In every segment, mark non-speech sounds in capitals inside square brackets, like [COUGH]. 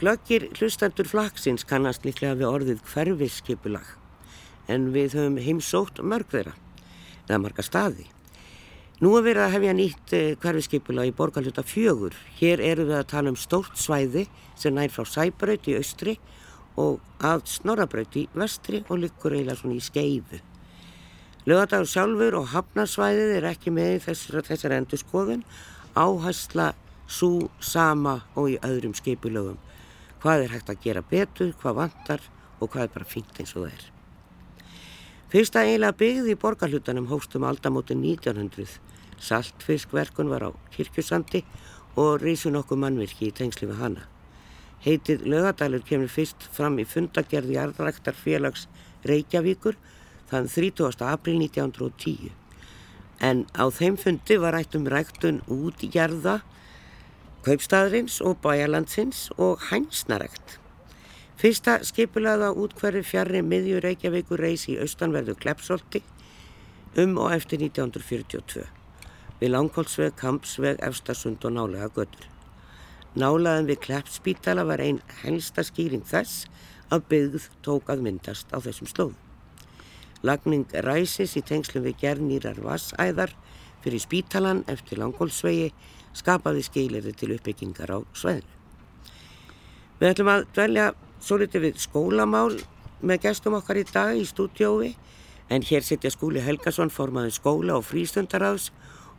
Glöggir hlustendur flaksins kannast líklega við orðið hverfisskipulag en við höfum heimsótt mörg þeirra, eða marga staði. Nú er verið að hefja nýtt eh, hverfiskipulag í borgarluta fjögur. Hér eru við að tala um stórt svæði sem nær frá Sæbraut í austri og að Snorrabraut í vestri og liggur eiginlega svona í skeifu. Lögadagur sjálfur og hafnarsvæðið er ekki með þessar, þessar endurskoðun, áhersla svo sama og í öðrum skipulögum. Hvað er hægt að gera betur, hvað vantar og hvað er bara fínt eins og það er. Fyrsta eiginlega byggði í borgarhlutanum hóstum aldamótin 1900. Saltfiskverkun var á kirkjusandi og reysu nokkuð mannvirki í tengsli við hana. Heitið lögadalur kemur fyrst fram í fundagerði jarðræktarfélags Reykjavíkur þann 30. april 1910. En á þeim fundi var rætt um ræktun út í jarða, kaupstaðurins og bæjarlandsins og hænsnarækt. Fyrsta skipulaða útkverfi fjarrri miðjur Reykjavíkur reys í austanverðu Kleppsolti um og eftir 1942. Við Langholtsveg, Kampsveg, Efstasund og nálega götur. Nálaðan við Kleppspítala var einn helsta skýring þess að byggð tók að myndast á þessum slóðum. Lagning ræsis í tengslum við gernýrar vassæðar fyrir spítalan eftir langólsvegi skapaði skeileri til uppbyggingar á sveðinu. Við ætlum að dvelja svo litið við skólamál með gestum okkar í dag í stúdjófi en hér setja skúli Helgason formaði skóla og frístundaráðs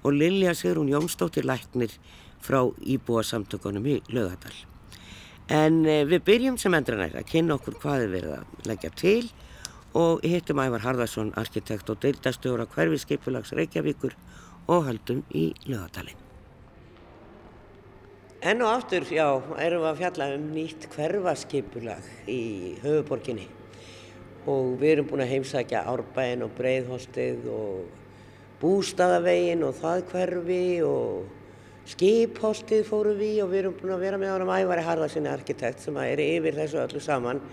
og Lilja Sigrun Jónsdóttir læknir frá íbúa samtökunum í Lögadal. En eh, við byrjum sem endranæri að kynna okkur hvað er verið að leggja til og hittum Ævar Harðarsson, arkitekt og deildastjóra hverfiskipulags Reykjavíkur og haldum í lögadalinn. Enn og aftur, já, erum við að fjalla um nýtt hverfaskipulag í höfuborginni og við erum búin að heimsækja Árbæin og Breiðhostið og Bústaðavegin og það hverfi og Skiphostið fórum við og við erum búin að vera með ánum Ævari Harðarssoni arkitekt sem er yfir þessu öllu saman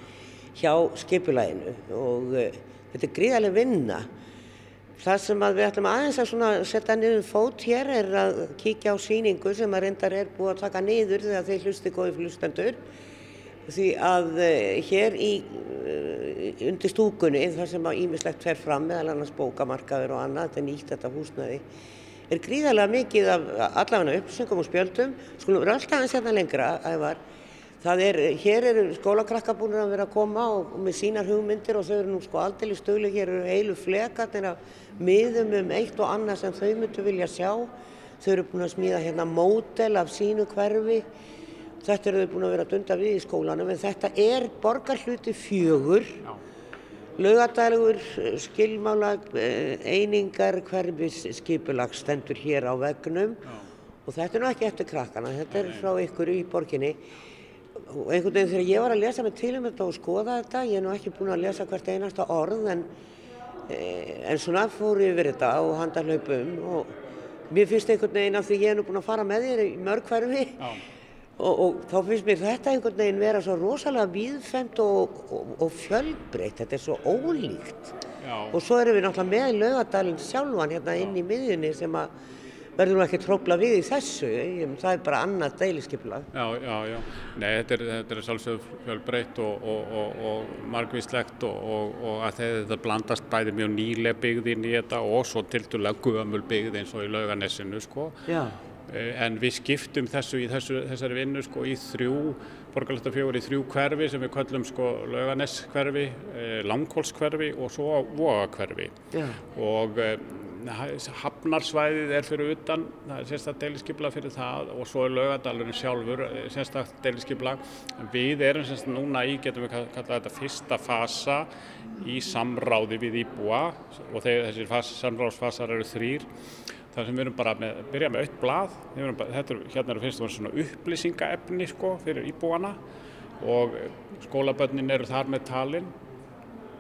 hjá skipulaginu og uh, þetta er gríðarlega vinna. Það sem við ætlum aðeins að setja niður fót hér er að kíkja á síningu sem að reyndar er búið að taka niður þegar þeir hlusti góði flustendur því að uh, hér í, uh, undir stúkunni þar sem að ímislegt fer fram meðal annars bókamarkaður og annað, þetta er nýtt þetta húsnaði er gríðarlega mikið af allavega uppsöngum og spjöldum. Skulum alltaf aðeins hérna lengra að það var er, hér eru skólakrakka búin að vera að koma og, og með sínar hugmyndir og þau eru nú sko aldrei stölu, hér eru heilu flekarnir að miðum um eitt og annað sem þau myndu vilja sjá. Þau eru búin að smíða hérna mótel af sínu hverfi, þetta eru þau búin að vera að dunda við í skólanum en þetta er borgarhluti fjögur, laugadælugur, skilmála, eh, einingar, hverfis skipulag stendur hér á vegnum Já. og þetta er nú ekki eftir krakkana, þetta er frá ykkur í borginni og einhvern veginn þegar ég var að lesa mig til um þetta og skoða þetta, ég er nú ekki búin að lesa hvert einasta orð en, e, en svona fór ég yfir þetta og handa hlaupum og mér finnst einhvern veginn af því ég er nú búin að fara með þér í mörg hverfi og, og þá finnst mér þetta einhvern veginn vera svo rosalega víðfemt og, og, og fjölbreytt, þetta er svo ólíkt. Já. og svo erum við náttúrulega með lögadalinn sjálfan hérna inn í miðjunni sem að verður nú ekki trópla við í þessu, það er bara annað deiliskyplag. Já, já, já, nei, þetta er, þetta er sálsögð fjölbreytt og, og, og, og margvíslegt og að þetta blandast bæði mjög nýlega byggðin í þetta og svo tildulega guðamul byggð eins og í lauganessinu, sko. Já. Eh, en við skiptum þessu í þessu, þessari vinnu sko í þrjú, borgarlættarfjögur í þrjú hverfi sem við kallum sko lauganess-hverfi, eh, langkólskverfi og svo vogakverfi. Já. Og eh, hafnarsvæðið er fyrir utan, það er sérstaklega deiliskypla fyrir það og svo er laugadalurinn sjálfur eh, sérstaklega deiliskypla. Við erum sérstaklega núna í, getum við kallað þetta, fyrsta fasa í samráði við íbúa og þessir samráðsfasar eru þrýr. Það sem við erum bara að byrja með aukt blað, bara, er, hérna eru fyrst og fyrst svona upplýsingaefni sko fyrir íbúana og skólabönnin eru þar með talinn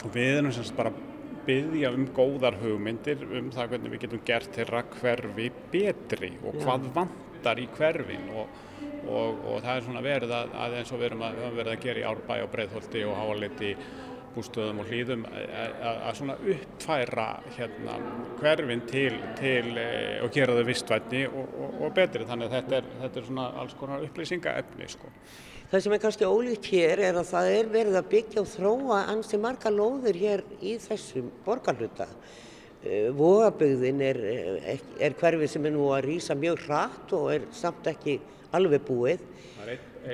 og við erum sérstaklega bara byggja um góðar hugmyndir um það hvernig við getum gert þeirra hverfi betri og hvað vantar í hverfin og, og, og það er svona verið að, að eins og við erum að, að að gera í Árbæ og Breitholti og Háaliti sumarbústöðum og hlýðum að svona uppfæra hérna hverfin til, til e, og gera þau vistvætni og, og, og betri þannig að þetta er, þetta er svona alls konar upplýsingaefni sko. Það sem er kannski ólíkt hér er að það er verið að byggja og þróa ansi marga lóður hér í þessum borgarluta. E, Vogabögðin er, er hverfi sem er nú að rýsa mjög hratt og er samt ekki alveg búið.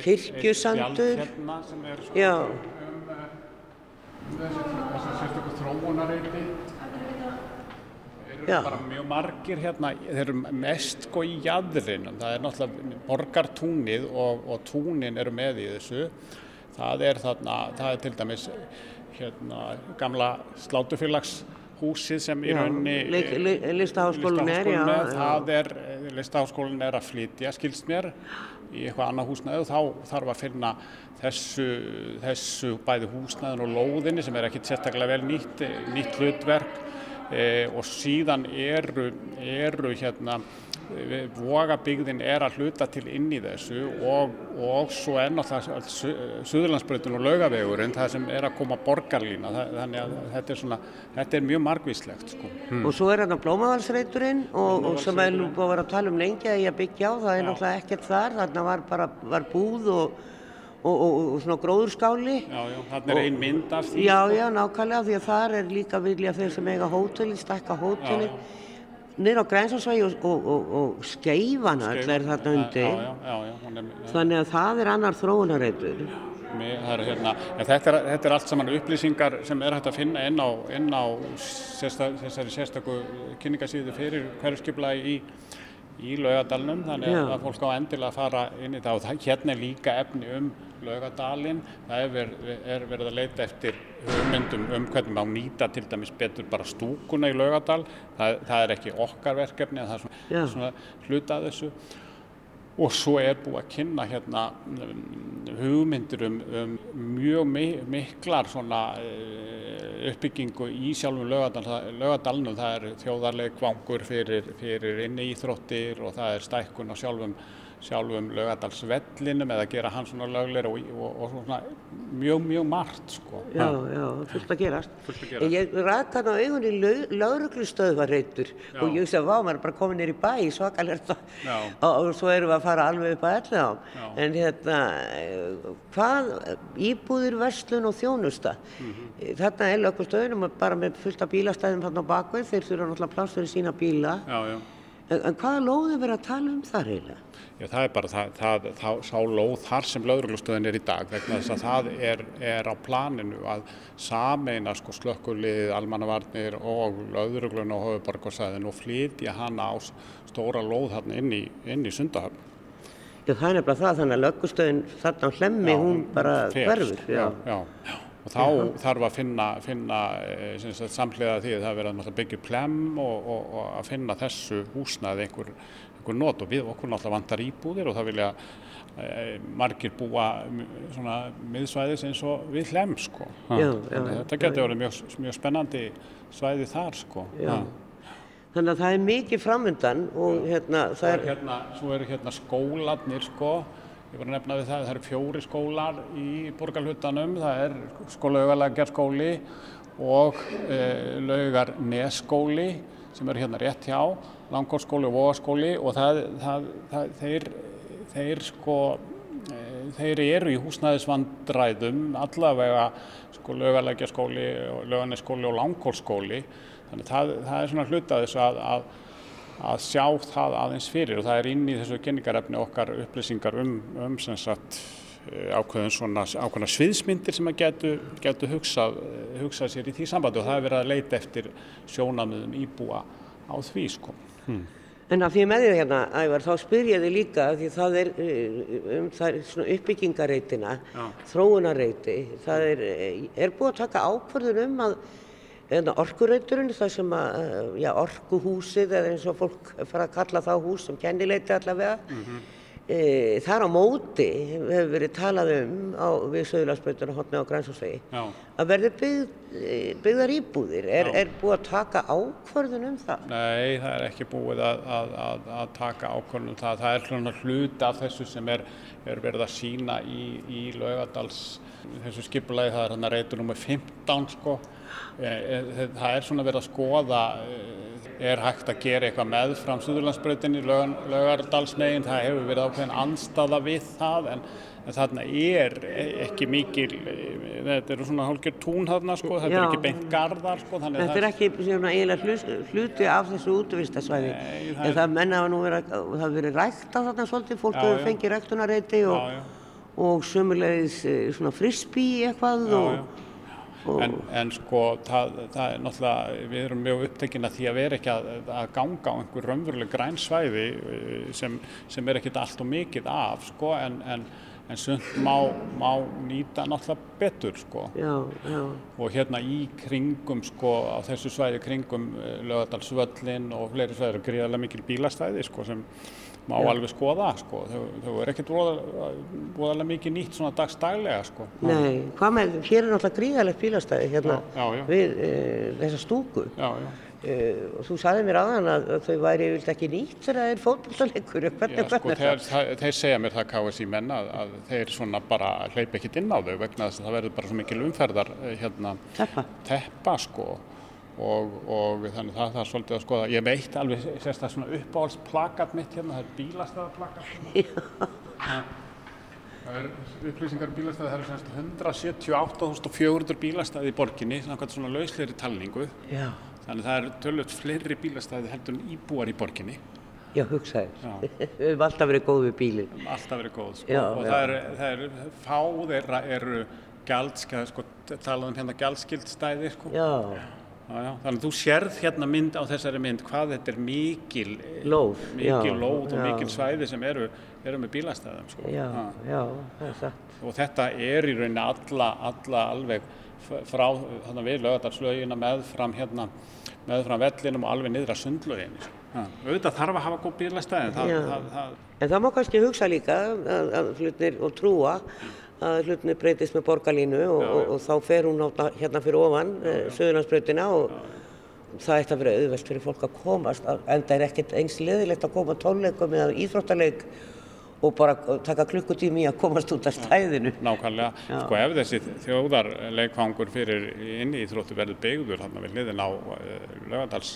Kirkjusandur. Hérna Já. Þessi sérstaklega þróunareiti. Eru bara mjög margir hérna, þeir eru mest sko í jæðrinum. Það er náttúrulega borgartúnið og, og túnin eru með í þessu. Það er þarna, það er til dæmis hérna gamla slátufélagshúsið sem í Já, rauninni li- li- Listaháskólinn er, já, er, já. það er, listaháskólinn er að flytja, skilst mér, í eitthvað annað húsnæði og þá þarf að finna þessu, þessu bæði húsnæðin og lóðinni sem er ekkit sérstaklega vel nýtt, nýtt hlutverk. E, og síðan eru, eru hérna, vogabygðin er að hluta til inn í þessu og, og svo er náttúrulega Su- Suðurlandsbreytin og laugavegurinn það sem er að koma borgarlína, þannig að þetta er, svona, þetta er mjög margvíslegt sko. Og svo er hérna blómavalsreiturinn og, og sem er nú búið að vera að tala um lengi að ég byggja á, það er náttúrulega ekkert þar, þarna var bara var búð og, og, og, og svona gróðurskáli. Já, já, þarna er ein mynd af því. Já, já, nákvæmlega, því að þar er líka vilja þeir sem eiga hóteli, stakka hóteli, niður á Grænsansvægi og, og, og, og skeifana öll er þarna undir. Já, já, já, Þannig að það er annar þróunareitur. Hérna, þetta, þetta er allt saman upplýsingar sem er hægt að finna inn á, inn á sérsta, sérstakku kynningasíðu fyrir hverju skipulagi í, í laugadalnum þannig Já. að fólk á endilega að fara inn í það. Og það, hérna er líka efni um laugadalinn, það er, ver, er verið að leita eftir hugmyndum um hvernig má nýta til dæmis betur bara stúkuna í laugadal, það, það er ekki okkar verkefni það er svona, svona hluta þessu og svo er búið að kynna hérna um, hugmyndir um, um mjög mi miklar svona uh, uppbyggingu í sjálfum laugadal, laugadalnum það er þjóðarleg kvangur fyrir, fyrir inni íþróttir og það er stækkun á sjálfum sjálfum laugadalsvellinum eða gera hann svona lögleira og, og, og svona mjög, mjög margt sko. Já, já, fullt að gerast. Fullt að gerast. Ég ræk hann á augunni lauruglustöðvarreitur og ég hugsa, vá, maður er bara komin í bæ, svakalegt og, Já. [LAUGHS] og, og svo erum við að fara alveg upp að ella á. En hérna, hvað, íbúðir, verslun og þjónusta. Mhm. Þarna er lögustöðunum bara með fullt af bílastæðum þarna á bakveg, þeir þurfa náttúrulega pláss fyrir sína bíla. Já, já. En, hvaða lóði verið að tala um þar eiginlega? Já, það er bara það, það, það, sá lóð þar sem lögreglustöðin er í dag vegna þess að það er, er á planinu að sameina sko slökkulið, almannavarnir og lögreglun og höfuborgarsæðin og flytja hana á stóra lóð þarna inn í, inn í Sundahöfn. Já, það er nefnilega það, þannig að lögustöðin þarna á hlemmi, hún bara fer, hverfur. Já, já. Og þá þarf að finna, finna eh, sagt, samhliða því að það er verið að byggja plem og, og, og að finna þessu húsnaði einhver, einhver not og við okkur náttúrulega vantar íbúðir og það vilja e, margir búa svona miðsvæðis eins og við hlem sko. Já, já, já. Þetta getur verið mjög, mjög spennandi svæði þar sko. Já. Þannig að það er mikið framundan og hérna, Svo það er er, hérna, svo eru hérna skólarnir sko, ég var að nefna við það, það eru fjóri skólar í borgarhlutanum, það er laugalækjarskóli og e, laugar nesskóli sem eru hérna rétt hjá, langkórskóli og vogaskóli og það, það, það, þeir, þeir sko, e, þeir eru í húsnæðisvandræðum allavega laugalækjarskóli, laugarnesskóli og langkórskóli, þannig að það, er svona hluta þessu að, að að sjá það aðeins fyrir og það er inn í þessu kynningarefni okkar upplýsingar um, um sem sagt eh, ákveðin svona ákveðna sviðsmyndir sem að getu, getu hugsað, hugsað sér í því sambandi og það er verið að leita eftir sjónamiðum íbúa á því sko. en að því ég með þér hérna, Ævar, þá spyr ég þig líka því það er uh, um það er svona uppbyggingareitina, Já. þróunareiti, það er, eh, er búið að taka ákvörðun um að hérna, orkureiturinn, það sem að, uh, já, orkuhúsið eða eins og fólk fara að kalla það hús sem kennileiti allavega, E, þar á móti hefur verið talað um á, við Söðurlandsbreytuna hotna á Grænsósvegi að verði byggð, e, byggðar íbúðir. Er, er búið að taka ákvörðun um það? Nei, það er ekki búið að, að, að, að taka ákvörðun um það. Það er svona hluti af þessu sem er, er verið að sína í, í laugadals þessu skipulagi. Það er hann að reytur nummið 15 sko. E, e, það er svona verið að skoða er hægt að gera eitthvað með fram Suðurlandsbreytinni, Laugardalsmegin, það hefur verið ákveðin anstaða við það en, en þarna er ekki mikil, þetta eru svona hálfgerð tún þarna sko, þetta er ekki beint gardar sko. Þetta er ekki svona eiginlega hluti af þessu útvistasvæði, en það, það menna að nú vera, það hefur verið rækt á þarna svolítið, fólk hefur fengið ræktunareiti og, og sömulegis eh, svona frisbee eitthvað já, og já. En, en sko það, það er náttúrulega, við erum mjög upptekinn að því að vera ekki að, að ganga á einhver raunveruleg grænsvæði eh, sem, sem er ekkit allt og mikið af sko en, en, en sund má, má nýta náttúrulega betur sko. Já, já. Og hérna í kringum sko á þessu svæði kringum eh, Laugadalsvöllin og fleiri svæði eru gríðarlega mikil bílastæði sko sem má já. alveg skoða sko, þau, þau er ekkert voðalega mikið nýtt svona dagstælega sko. Nei, hvað með, hér er náttúrulega gríðalegt bílastæði hérna já, já, við e, þessa stúku. E, og þú sagði mér aðan að, þau væri vilt ekki nýtt þegar það er fótballleikur sko, þeir, þeir segja mér það KSI menna að, að þeir svona bara hleyp ekkert inn á þau vegna þess að það verður bara svo mikil umferðar eh, hérna, teppa, teppa sko Og, og þannig það er svolítið að skoða ég veit alveg sérstaklega svona uppáhaldsplakat mitt hérna, það er bílastæðarplakat það er upplýsingar um bílastæði það eru 178.400 bílastæði í borginni svona lausleiri talningu Já. þannig það er tölvöld fleiri bílastæði heldur en íbúar í borginni Já, hugsaður. [LAUGHS] Við hefum alltaf verið góð við bílinn. Alltaf verið góð, sko. Já, og já. það eru, eru, fá þeirra eru gjaldskæð, sko, talaðum hérna gjaldskildstæði, sko. Já. Já, já. Þannig að þú sérð hérna mynd á þessari mynd hvað þetta er mikil lóð, mikil já, lóð og mikil svæði sem eru, eru með bílastæðum sko. Já, já, það er satt. Og þetta er í rauninni alla, alla alveg frá þannig við lögadalslögina með fram hérna með fram vellinum og alveg niður að sundlögin sko. auðvitað þarf að hafa góð bílastæði það, það, það... En það má kannski hugsa líka að, að flutnir og trúa að hlutinni breytist með borgarlínu og, og, og þá fer hún hérna fyrir ofan eh, Suðurlandsbreytina og það ætti að vera auðvelt fyrir fólk að komast en það er ekkert eins leðilegt að koma tónleikum eða íþróttaleik og bara taka klukkutími að komast út af stæðinu. Nákvæmlega, já. sko ef þessi þjóðarleikfangur fyrir inn í Íþróttu verður byggður hann við hliðin á uh, eh, lögadals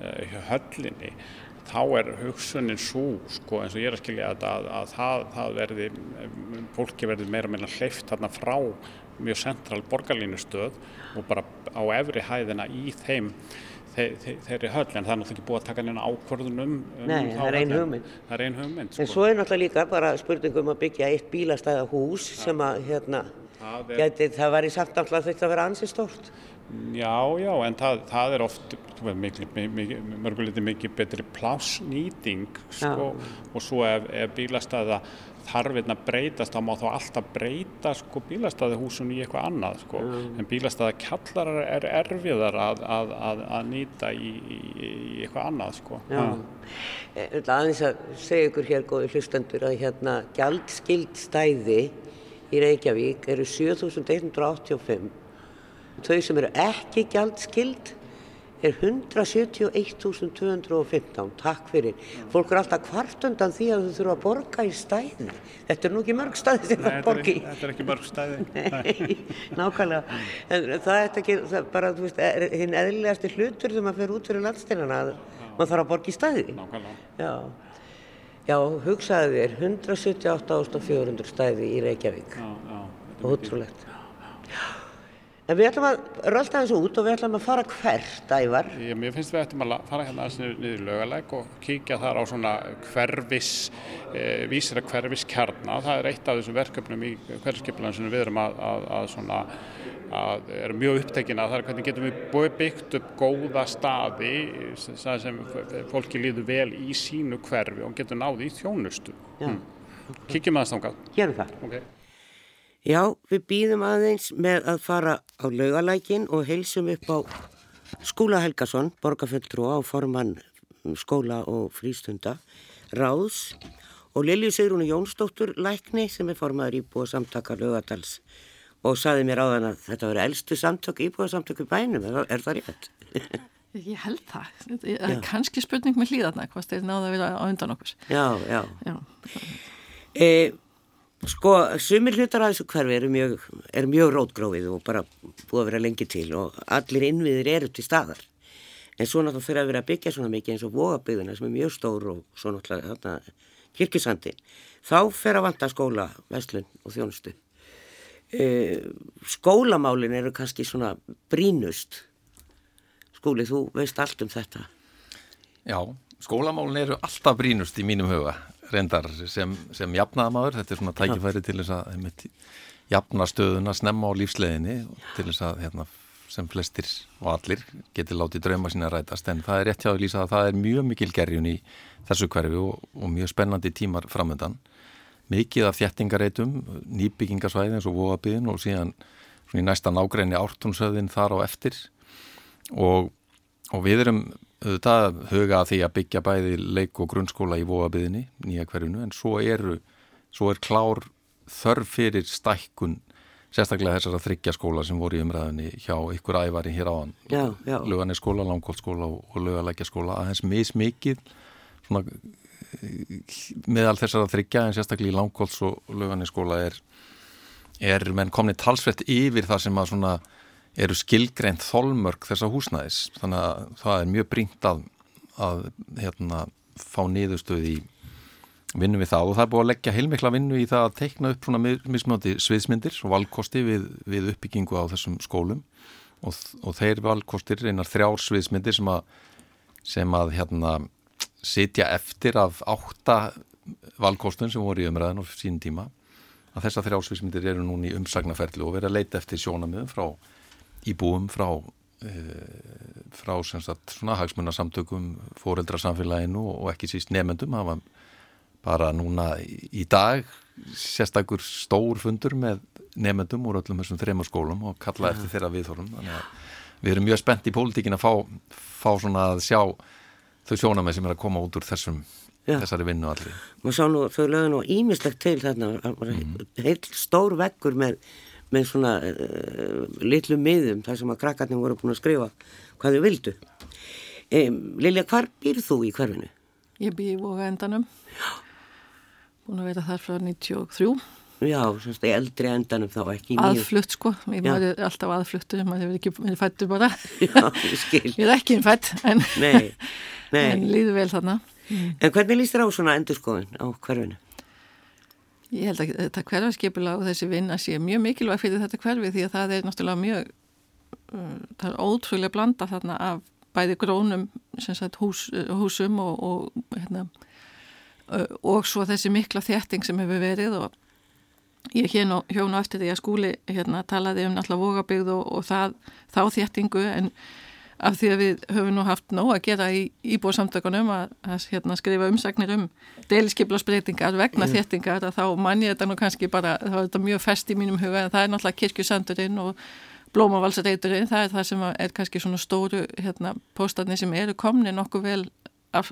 uh, þá er hugsunin svo sko, eins og ég er að skilja þetta að, að það, það verði, fólki verði meira meina hleyft þarna frá mjög central borgarlínustöð og bara á efri hæðina í þeim þe þe þeirri höll en það er náttúrulega ekki búið að taka neina ákvörðunum um Nei, það er einn hugmynd Það er einn hugmynd sko. En svo er náttúrulega líka bara spurningum að byggja eitt bílastæða hús ja. sem að hérna, það, er... geti, það væri sagt náttúrulega þetta að vera ansið stórt Já, já, en það, það er oft mörguleiti mikið betri plásnýting sko, og svo ef, ef bílastæða þarfinn að breytast, þá má þá alltaf breyta sko, bílastæðahúsun í eitthvað annað sko. mm. en bílastæða kjallar er erfiðar að, að, að, að nýta í, í, eitthvað annað sko. Aðeins að segja ykkur hér góði hlustendur að hérna gjaldskild stæði í Reykjavík eru 7185 Þau sem eru ekki gjaldskild er 171.215. Takk fyrir. Fólk er alltaf hvart undan því að þau þurfa að borga í stæði. Þetta er nú ekki mörg stæði sem það borgi. Nei, þetta er ekki mörg stæði. [LAUGHS] Nei, nákvæmlega. En það er ekki, það er bara, þú veist, hinn eðlilegasti hlutur þegar maður fyrir út fyrir landsteinana að maður þarf að borga í stæði. Nákvæmlega. Já. Já, hugsaði þér, 178.400 stæði í Reykjavík. Já, já. Ótrúlegt. Já. En við ætlum að rölda þessu út og við ætlum að fara hvert, Ævar? Ég, mér finnst við ætlum að fara hérna niður, niður í lögalæk og kíkja þar á svona hverfis, eh, vísira hverfis kjarnar. Það er eitt af þessum verkefnum í hverfiskipulegum sem við erum að, að, að svona, að erum mjög upptekina. Það er hvernig getum við byggt upp góða staði sem fólki líður vel í sínu hverfi og getur náði í þjónustu. Hm. Kíkjum aðeins ángað. Gerum það. Okay. Já, við býðum aðeins með að fara á laugalækin og heilsum upp á Skúla Helgason, borgarfjöldrúa á formann skóla og frístunda, ráðs og Lilju Sigrúni Jónsdóttur lækni sem er formaður íbúa samtaka lögadals og saði mér á þann að þetta veri eldstu samtök íbúa samtök í bænum, er, er það rétt? [LAUGHS] Ég held það. Það er kannski spurning með hlýðarna, hvað þeir náða að vera á undan okkur. Já, já. já. E, sko, sumir hlutar að þessu hverfi eru mjög, er mjög rótgrófið og bara búið að vera lengi til og allir innviðir eru til staðar. En svo náttúrulega fyrir að vera að byggja svona mikið eins og vogabygðuna sem er mjög stór og svo náttúrulega þarna kirkisandi. Þá fer að vanta skóla, veslun og þjónustu. E, skólamálin eru kannski svona brínust Skúli, þú veist allt um þetta. Já, skólamálun eru alltaf brínust í mínum huga, reyndar sem, sem jafnaðamadur, þetta er svona tækifæri til þess að einmitt, jafna stöðuna, snemma á lífsleginni til þess að hérna, sem flestir og allir geti látið drauma sína rætast. En það er rétt hjá að lýsa að það er mjög mikil gerjun í þessu hverfi og, og mjög spennandi tímar framöndan. Mikið af þjættingareitum, nýbyggingarsvæði eins og vogabiðin og síðan í næsta nágræni ártúnsöðin þar á eftir. Og, og við erum auðvitað huga að því að byggja bæði leik og grunnskóla í vofabiðinni, nýja hverjunu, en svo, eru, svo er klár þörf fyrir stækkun sérstaklega þessar að þryggja skóla sem voru í umræðinni hjá ykkur ævari hér áðan. Lögan er skóla, langkóltskóla og lögalækja skóla aðeins mismikið svona, meðal þessar að þryggja en sérstaklega í langkólts og lögan er skóla er, er menn komni talsvett yfir það sem að svona eru skilgreint þolmörk þessa húsnæðis. Þannig að það er mjög brínt að, að hérna, fá niðurstöð í vinnu við það. Og það er búið að leggja heilmikla vinnu í það að teikna upp svona mismjóti sviðsmyndir og valkosti við, við uppbyggingu á þessum skólum. Og, og þeir valkostir einar þrjár sviðsmyndir sem að, sem að hérna, sitja eftir af átta valkostun sem voru í umræðin á sín tíma. Að þessar þrjár sviðsmyndir eru núni í umsagnaferðlu og verið að leita eftir sjónamiðum frá íbúum frá uh, frá sagt, svona hagsmunarsamtökum fóreldrasamfélaginu og ekki síst nefendum hafa bara núna í dag sérstakur stór fundur með nefendum úr öllum þessum þreymur skólum og kalla ja. eftir þeirra viðþórum þannig að við erum mjög spennt í pólitíkin að fá, fá svona að sjá þau sjónamenn sem er að koma út úr þessum ja. þessari vinnu allir. Má sá nú, þau lögðu nú ímislegt til þarna, mm. heilt stór vekkur með með svona uh, litlu miðum þar sem að krakkarnir voru búin að skrifa hvað þau vildu. Um, Lilja, hvar býr þú í hverfinu? Ég býr í Voga endanum. Búin að vera þar frá 93. Já, semst að eldri endanum þá ekki. Aðflutt sko, ég var alltaf aðfluttur, maður hefur ekki verið fættur bara. Já, ég skil. Ég er ekki einn fætt, en, [LAUGHS] en líður vel þarna. En hvernig líst þér á svona endurskoðun á hverfinu? Ég held að þetta hverfarskipula og þessi vinna sé mjög mikilvæg fyrir þetta hverfi því að það er náttúrulega mjög, uh, það er ótrúlega blanda þarna af bæði grónum sagt, hús, húsum og, og, hérna, og svo þessi mikla þétting sem hefur verið og ég hjónu eftir því að skúli hérna, talaði um náttúrulega vogabygð og, og það, þá þéttingu en af því að við höfum nú haft nóg að gera í íbúrsamtökunum að, að hérna, skrifa umsagnir um deliskiplasbreytingar vegna mm. þéttingar að þá mann ég þetta nú kannski bara, þá er þetta mjög fest í mínum huga en það er náttúrulega kirkjusandurinn og blómavalsreiturinn, það er það sem er kannski svona stóru hérna, póstatni sem eru komni nokkuð vel af,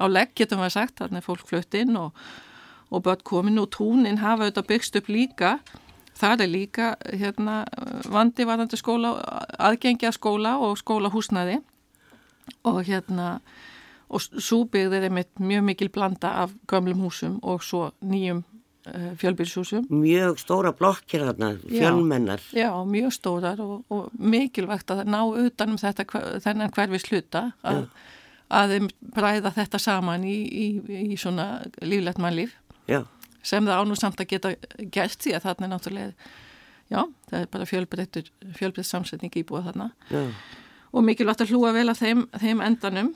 á legg, getum við sagt, þannig að fólk flutt inn og, og börn komin og túnin hafa auðvitað byggst upp líka Það er líka hérna, vandi varandi skóla, aðgengja skóla og skólahúsnaði og hérna og súbyggð er einmitt mjög mikil blanda af gamlum húsum og svo nýjum eh, fjölbyrjshúsum. Mjög stóra blokkir þarna, fjölmennar. Já, já, mjög stórar og, og mikilvægt að ná utanum þetta, þennan hverfi sluta að, að þeim bræða þetta saman í, í, í svona líflegt mannlíf. Já sem það ánú samt að geta gert því að þarna er náttúrulega, já, það er bara fjölbreytt fjölbreytt samsetning íbúið þarna. Já. og mikilvægt að hlúa vel af þeim, þeim endanum.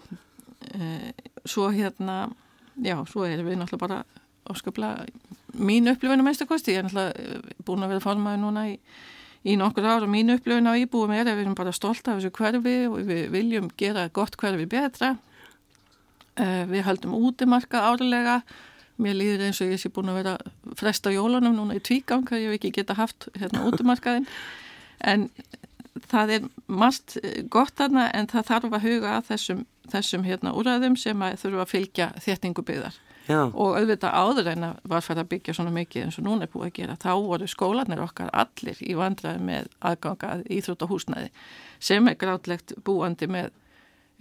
E, svo hérna, já, svo erum við náttúrulega bara áskaplega mín upplifunum einstakosti, ég er náttúrulega eh, búin að vera fórmaður núna í í nokkur ára og mínu upplifun á íbúum er að við erum bara stolt af þessu hverfi og við viljum gera gott hverfi betra. Uh, við höldum útimarka árilega mér líður eins og ég sé búin að vera fresta jólunum núna í tvígang að ég hef ekki geta haft hérna [LAUGHS] útumarkaðin en það er margt gott þarna en það þarf að huga að þessum, þessum hérna úræðum sem að þurfa að fylgja þéttingu byggðar Já. og auðvitað áður en að var fært að byggja svona mikið eins og núna er búið að gera þá voru skólanir okkar allir í vandraði með aðgangað íþróttahúsnaði sem er grátlegt búandi með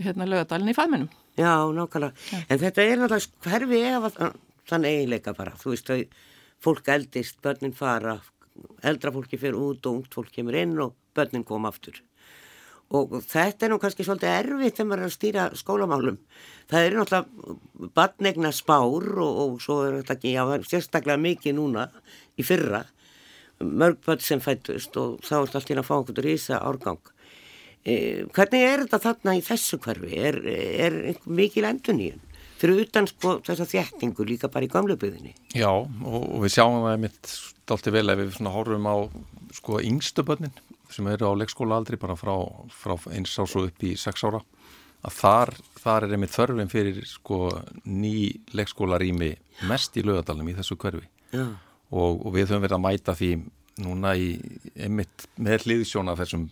hérna lögadalinn í faðmennum Já, nákvæmlega. En þetta er náttúrulega hverfi ef að þann eiginleika bara. Þú veist að fólk eldist, börnin fara, eldra fólki fyrir út og ungt fólk kemur inn og börnin kom aftur. Og þetta er nú kannski svolítið erfitt þegar maður er að stýra skólamálum. Það eru náttúrulega badnegna spár og, og svo er þetta ekki, já, sérstaklega mikið núna í fyrra. Mörg börn sem fættust og þá er þetta alltaf að fá einhvern rísa árgang. Eh, hvernig er þetta þarna í þessu hverfi? Er, er einhver mikil enduníun? Fyrir utan sko þessa þjættingu líka bara í gamlebyðinni. Já, og, og við sjáum það mitt stolti vel ef við svona horfum á sko yngstu börnin sem eru á leikskóla aldrei bara frá, frá eins ás og upp í sex ára að þar, þar er einmitt þörfin fyrir sko ný leikskólarými mest í lögadalum í þessu hverfi og, og við höfum verið að mæta því núna í einmitt með hliðsjóna þessum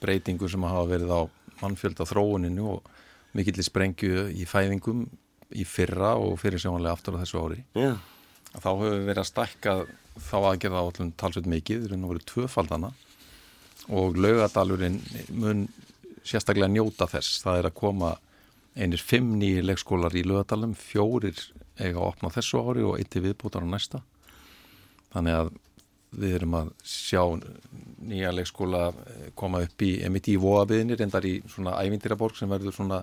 breytingu sem hafa verið á mannfjölda þróuninu og mikillir sprengju í fæðingum í fyrra og fyrir sjónlega aftur á þessu ári Já, þá höfum við verið að stækka þá aðgerða á allum talsveit mikið, það er nú verið tvöfaldana og laugadalurinn mun sérstaklega njóta þess. Það er að koma einir fimm nýjir leikskólar í laugadalum, fjórir eiga að opna þessu ári og eitt er viðbútar á næsta. Þannig að við erum að sjá nýja leikskóla koma upp í, voðabiðinir, endar í svona ævindiraborg sem verður svona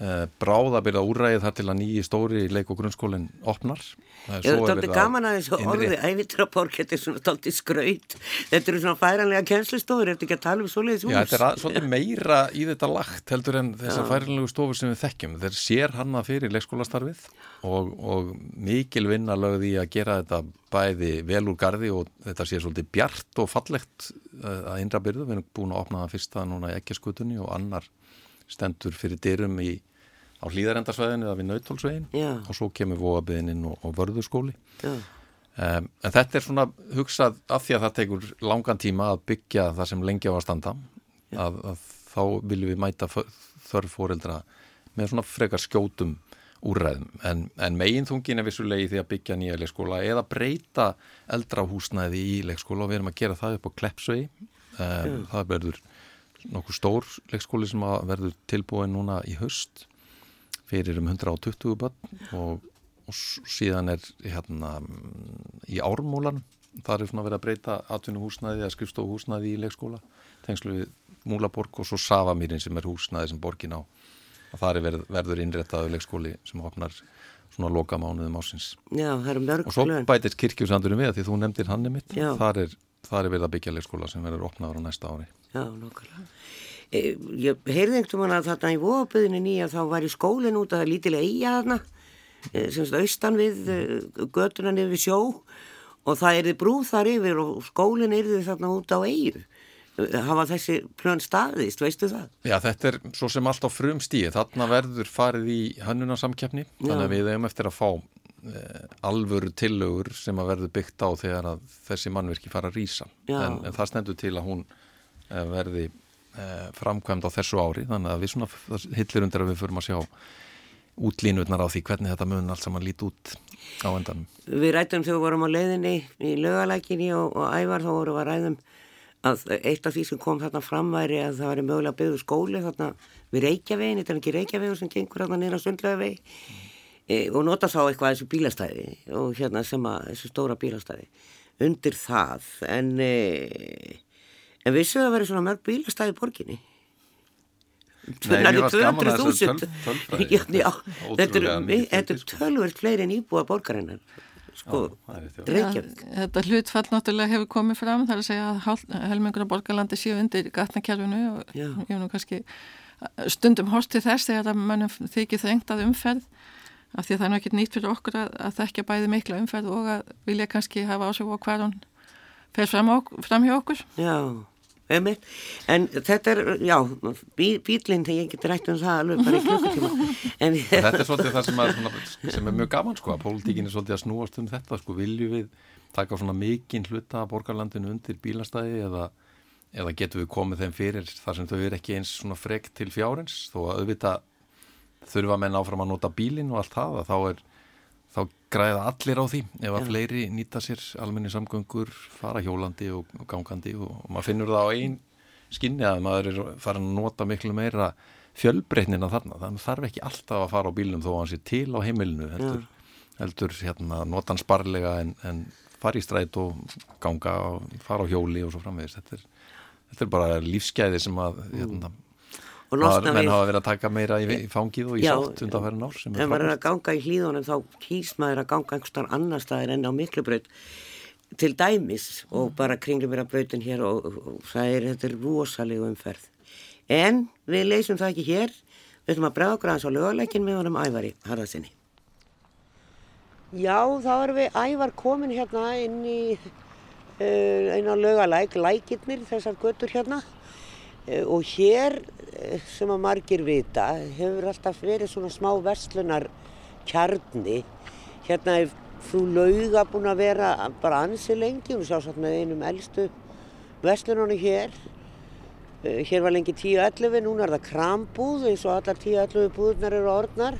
uh, bráðabirða úræðið þar til að nýji stóri leik- og grunnskólinn opnar. Ég er tóltið gaman að þessu orði ævitraborg, þetta er svona tóltið skraut. Þetta eru svona færanlega kjenslistofur þetta er ekki að tala um svoleiðis hús Já, þetta er svolítið [LAUGHS] meira í þetta lagt heldur en þessar færanlegu stofur sem við þekkjum. Þeir sér hanna fyrir leikskólastarfið og, og mikil vinna lögði í að gera þetta bæði vel úr gardi og þetta sé svolítið bjart og fallegt uh, að innra byrðu, við erum búin að opna það fyrsta núna í ekkjaskutunni og annar stendur fyrir dyrum í á hlýðarendarsvæðinu eða við nautólsvegin Já. og svo kemur vogabiðinin og, og vörðurskóli um, en þetta er svona hugsað af því að það tekur langan tíma að byggja það sem lengi á að standa að, að þá viljum við mæta þörf fóreldra með svona frekar skjótum úrræðum. En, en megin þungin er vissulegi því að byggja nýja leikskóla eða breyta eldra húsnæði í leikskóla og við erum að gera það upp á Kleppsvegi. Um, það verður nokkuð stór leikskóli sem verður tilbúin núna í haust fyrir um 120 börn og, og síðan er hérna í ármúlan þar er svona verið að breyta atvinnuhúsnæði eða skrifstofuhúsnæði í leikskóla tengslu við Múlaborg og svo Savamýrin sem er húsnæði sem borgin á. Og þar er verð, verður innréttaðu leikskóli sem opnar svona loka mánuðum ásins Já, það eru mörg og svo bætist kirkjusandurum við því þú nefndir hann mitt. Já. þar er, þar er verið að byggja leikskóla sem verður opnaður á næsta ári. Já, nokkulega. E, ég heyrði einhvern veginn að þarna í voðaböðinu nýja þá var í skólinn út að lítilega eiga þarna, e, semst austan við e, götuna niður við sjó og það er brúð þar yfir og skólinn er þarna út á eigu. Hafa þessi plön staðist, veistu það? Já, þetta er svo sem allt á frum stíi. Þarna verður farið í hönnunarsamkeppni, þannig að við hefum eftir að fá eh, alvöru tillögur sem að verður byggt á þegar að þessi mannverki fara að rýsa. En, en það stendur til að hún eh, verði eh, framkvæmd á þessu ári, þannig að við svona hillir undir að við förum að sjá útlínutnar á því hvernig þetta mun allt saman lít út á endanum. Við rættum þegar við vorum á leiðinni í lögalækinni og, og ævar þá vorum við að ræðum að eitt af því sem kom þarna fram væri að það væri mögulega byggðu skóli þarna við Reykjavegin, þetta er ekki Reykjavegur sem gengur þarna nýra sundlegavegi e, og nota þá eitthvað þessu bílastæði og hérna sem að þessu stóra bílastæði undir það en e, en vissu það væri svona mörg bílastæði í borginni Nei, mér fannst gaman að þessu 200.000 töl- tölfræði. [LAUGHS] Já, já, þetta er, sko. tölvöld fleiri en íbúa borgarinnar sko. Reykjavík þetta hlutfall náttúrulega hefur komið fram þar að segja að af borgarlandi séu undir gatnakerfinu og Já. ég hef nú kannski stundum horst til þess þegar að mannum þykir þrengt að umferð af því að það er nú ekkert nýtt fyrir okkur að, að þekkja bæði mikla umferð og að vilja kannski hafa ásöku á hvar hún fer fram, á, fram hjá okkur. Já, einmitt. En þetta er, já, bí, bílinn þegar ég geti rætt um það alveg bara í klukkutíma. [LAUGHS] En Þetta er [LAUGHS] svolítið það sem er, svona, sem er mjög gaman sko, að pólitíkin er svolítið að snúast um þetta sko, viljum við taka svona mikinn hluta af borgarlandinu undir bílastæði eða, eða getum við komið þeim fyrir þar sem þau eru ekki eins svona frekt til fjárins þó að auðvitað þurfa menn áfram að nota bílinn og allt það að þá er, þá græða allir á því. Ef að fleiri nýta sér almenni samgöngur, fara hjólandi og, gangandi og, og maður finnur það á einn skinni að maður er farin að nota miklu meira fjölbreytnina þarna, þannig þarf ekki alltaf að fara á bílum þó að hann sé til á heimilinu heldur, heldur hérna, nota hann sparlega en, en fara í stræt og ganga og fara á hjóli og svo framvegist þetta er, þetta er bara lífsgæði sem að hérna, og losna menn við hafa verið að taka meira í, í fangið og í Já, sátt undanfærin ár sem ef er maður er frábært. að ganga í hlýðunum þá kýs maður að ganga einhverstaðar annar staðir enn á miklubraut. Til dæmis og bara kringlum mér að brautin hér og, og, og það er, þetta er rosalegu umferð. En við leysum það ekki hér. Við ætlum að bregða okkur aðeins á löguleikin með honum Ævari Harðarsinni Já, þá erum við Ævar komin hérna inn í uh, einn á lögalæk, lækirnir, þessar götur hérna og hér eh, sem að margir vita hefur alltaf verið svona smá verslunar kjarni. Hérna er frú Lauga búin að vera bara ansi lengi, hún sjá satt með einum eldstu verslunarnu hér. Uh, hér var lengi 10-11, núna er það krambúð eins og allar 10-11 búðunar eru orðnar.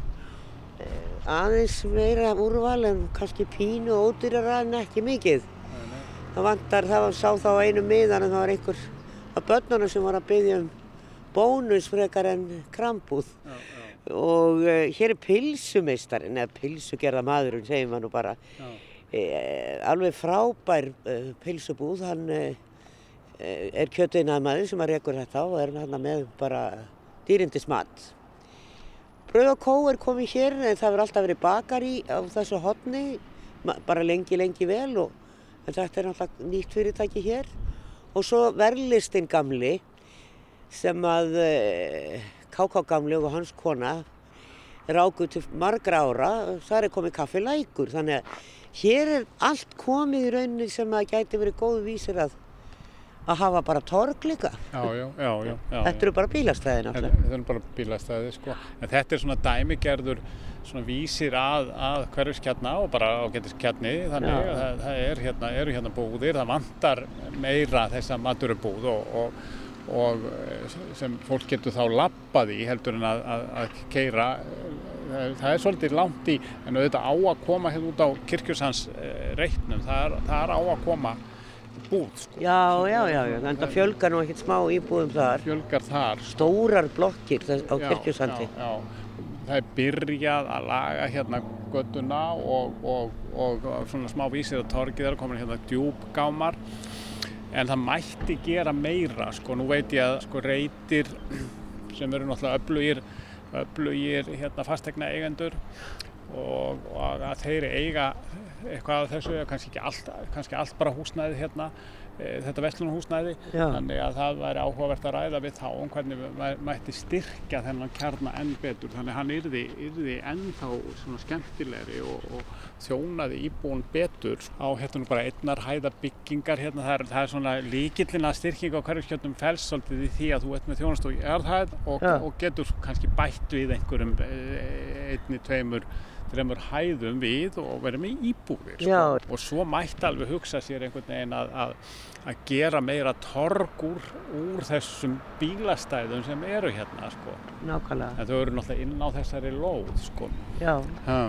Aðeins meira úrval en kannski pínu og ódýrara en ekki mikið. Það vantar, það var sá þá einu miðan en það var einhver af börnunum sem var að byggja um bónus frekar en krambúð. Og uh, hér er pilsumeistarinn, eða pilsugerða maðurinn, segjum við nú bara. Uh, alveg frábær uh, pilsubúð, hann er kjötuinaðmaður sem að rekur þetta á og er hann með bara dýrindis mat. Bröð og kó er komið hér en það verður alltaf verið bakari á þessu hotni, bara lengi, lengi vel og þetta er náttúrulega nýtt fyrirtæki hér. Og svo verðlistinn gamli sem að K.K. gamli og hans kona rákuð til margra ára, það er komið kaffi lækur. Þannig að hér er allt komið í rauninni sem að gæti verið góð vísir að, að hafa bara torg líka. Já, já, já, já. já Þetta eru bara bílastæði náttúrulega. þetta er bara bílastæði, sko. En þetta er svona dæmigerður, vísir að, að hverfiskjarna og bara ágætiskjarni. Þannig Já. að það, það er hérna, eru hérna búðir, það vantar meira þessa maturubúð og, og, og eh, sem fólk getur þá lappað í heldur en að, að, að keira. Það, það er svolítið langt í, en auðvitað á að koma hérna út á kirkjusans reitnum, það það er á að koma búð, sko. Já, já, já, já, þannig að fjölgar nú ekkert smá íbúðum þar. Fjölgar þar, Stórar blokkir á Já, kirkjusandi. Já, já. Það er byrjað að laga hérna göttuna og, og, og, svona smá vísir að torgið er komin hérna djúbgámar en það mætti gera meira sko, nú veit ég að sko reytir sem eru náttúrulega öflugir öflugir hérna fastegna eigendur og, og að þeir eiga eitthvað af þessu, kannski ekki allt, kannski allt bara húsnæði hérna þetta vestlunarhúsnæði þannig að það væri áhugavert að ræða við þá um hvernig mæ- mætti styrkja þennan kjarna enn betur. Þannig að hann yrði, yrði ennþá skemmtilegri og, og þjónaði íbúin betur. Á hérna bara einnar hæða byggingar hérna. Það er, það er svona líkillin að styrkinga á hverjum fels svolítið í því að þú ert með þjónast og erðhæð og, og getur kannski bætt við einhverjum eh, einni, tveimur þreymur hæðum við og verið með íbúðir sko. og svo mætti alveg hugsa sér einhvern veginn að, að, að gera meira torg úr, úr þessum bílastæðum sem eru hérna sko. Nákvæmlega, en þau eru náttúrulega inn á þessari lóð sko. já. ha.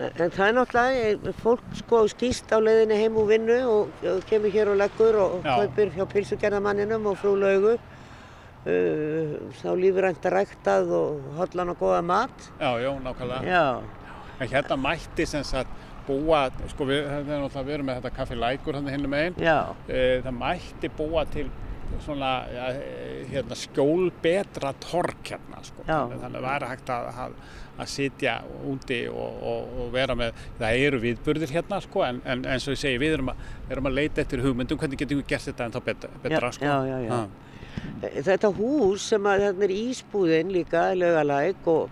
En það er náttúrulega, fólk sko skýst á leiðinni heim úr vinnu og, kemur hér og leggur og kaupir hjá pilsugerðamanninum og frú laugu. Uh, þá lífrænt að ræktað og hollan og góða mat. já, já, nákvæmlega Já, en hérna mætti sem sagt búa, sko við, það er náttúrulega erum með þetta kaffi lækur hann hinn megin já, e, það mætti búa til svona ja, e, hérna, skjólbetra torg hérna sko. Já. þannig að það væri hægt að, að, að sitja úti og, og, og vera með það eru viðburðir hérna sko, en, en eins og ég segi við erum að, erum að leita eftir hugmyndum hvernig getum við gert þetta en þá betra, betra Já, sko. já, já, já. Ha. Þetta hús sem að þarna er ísbúðin líka, laugalæk og,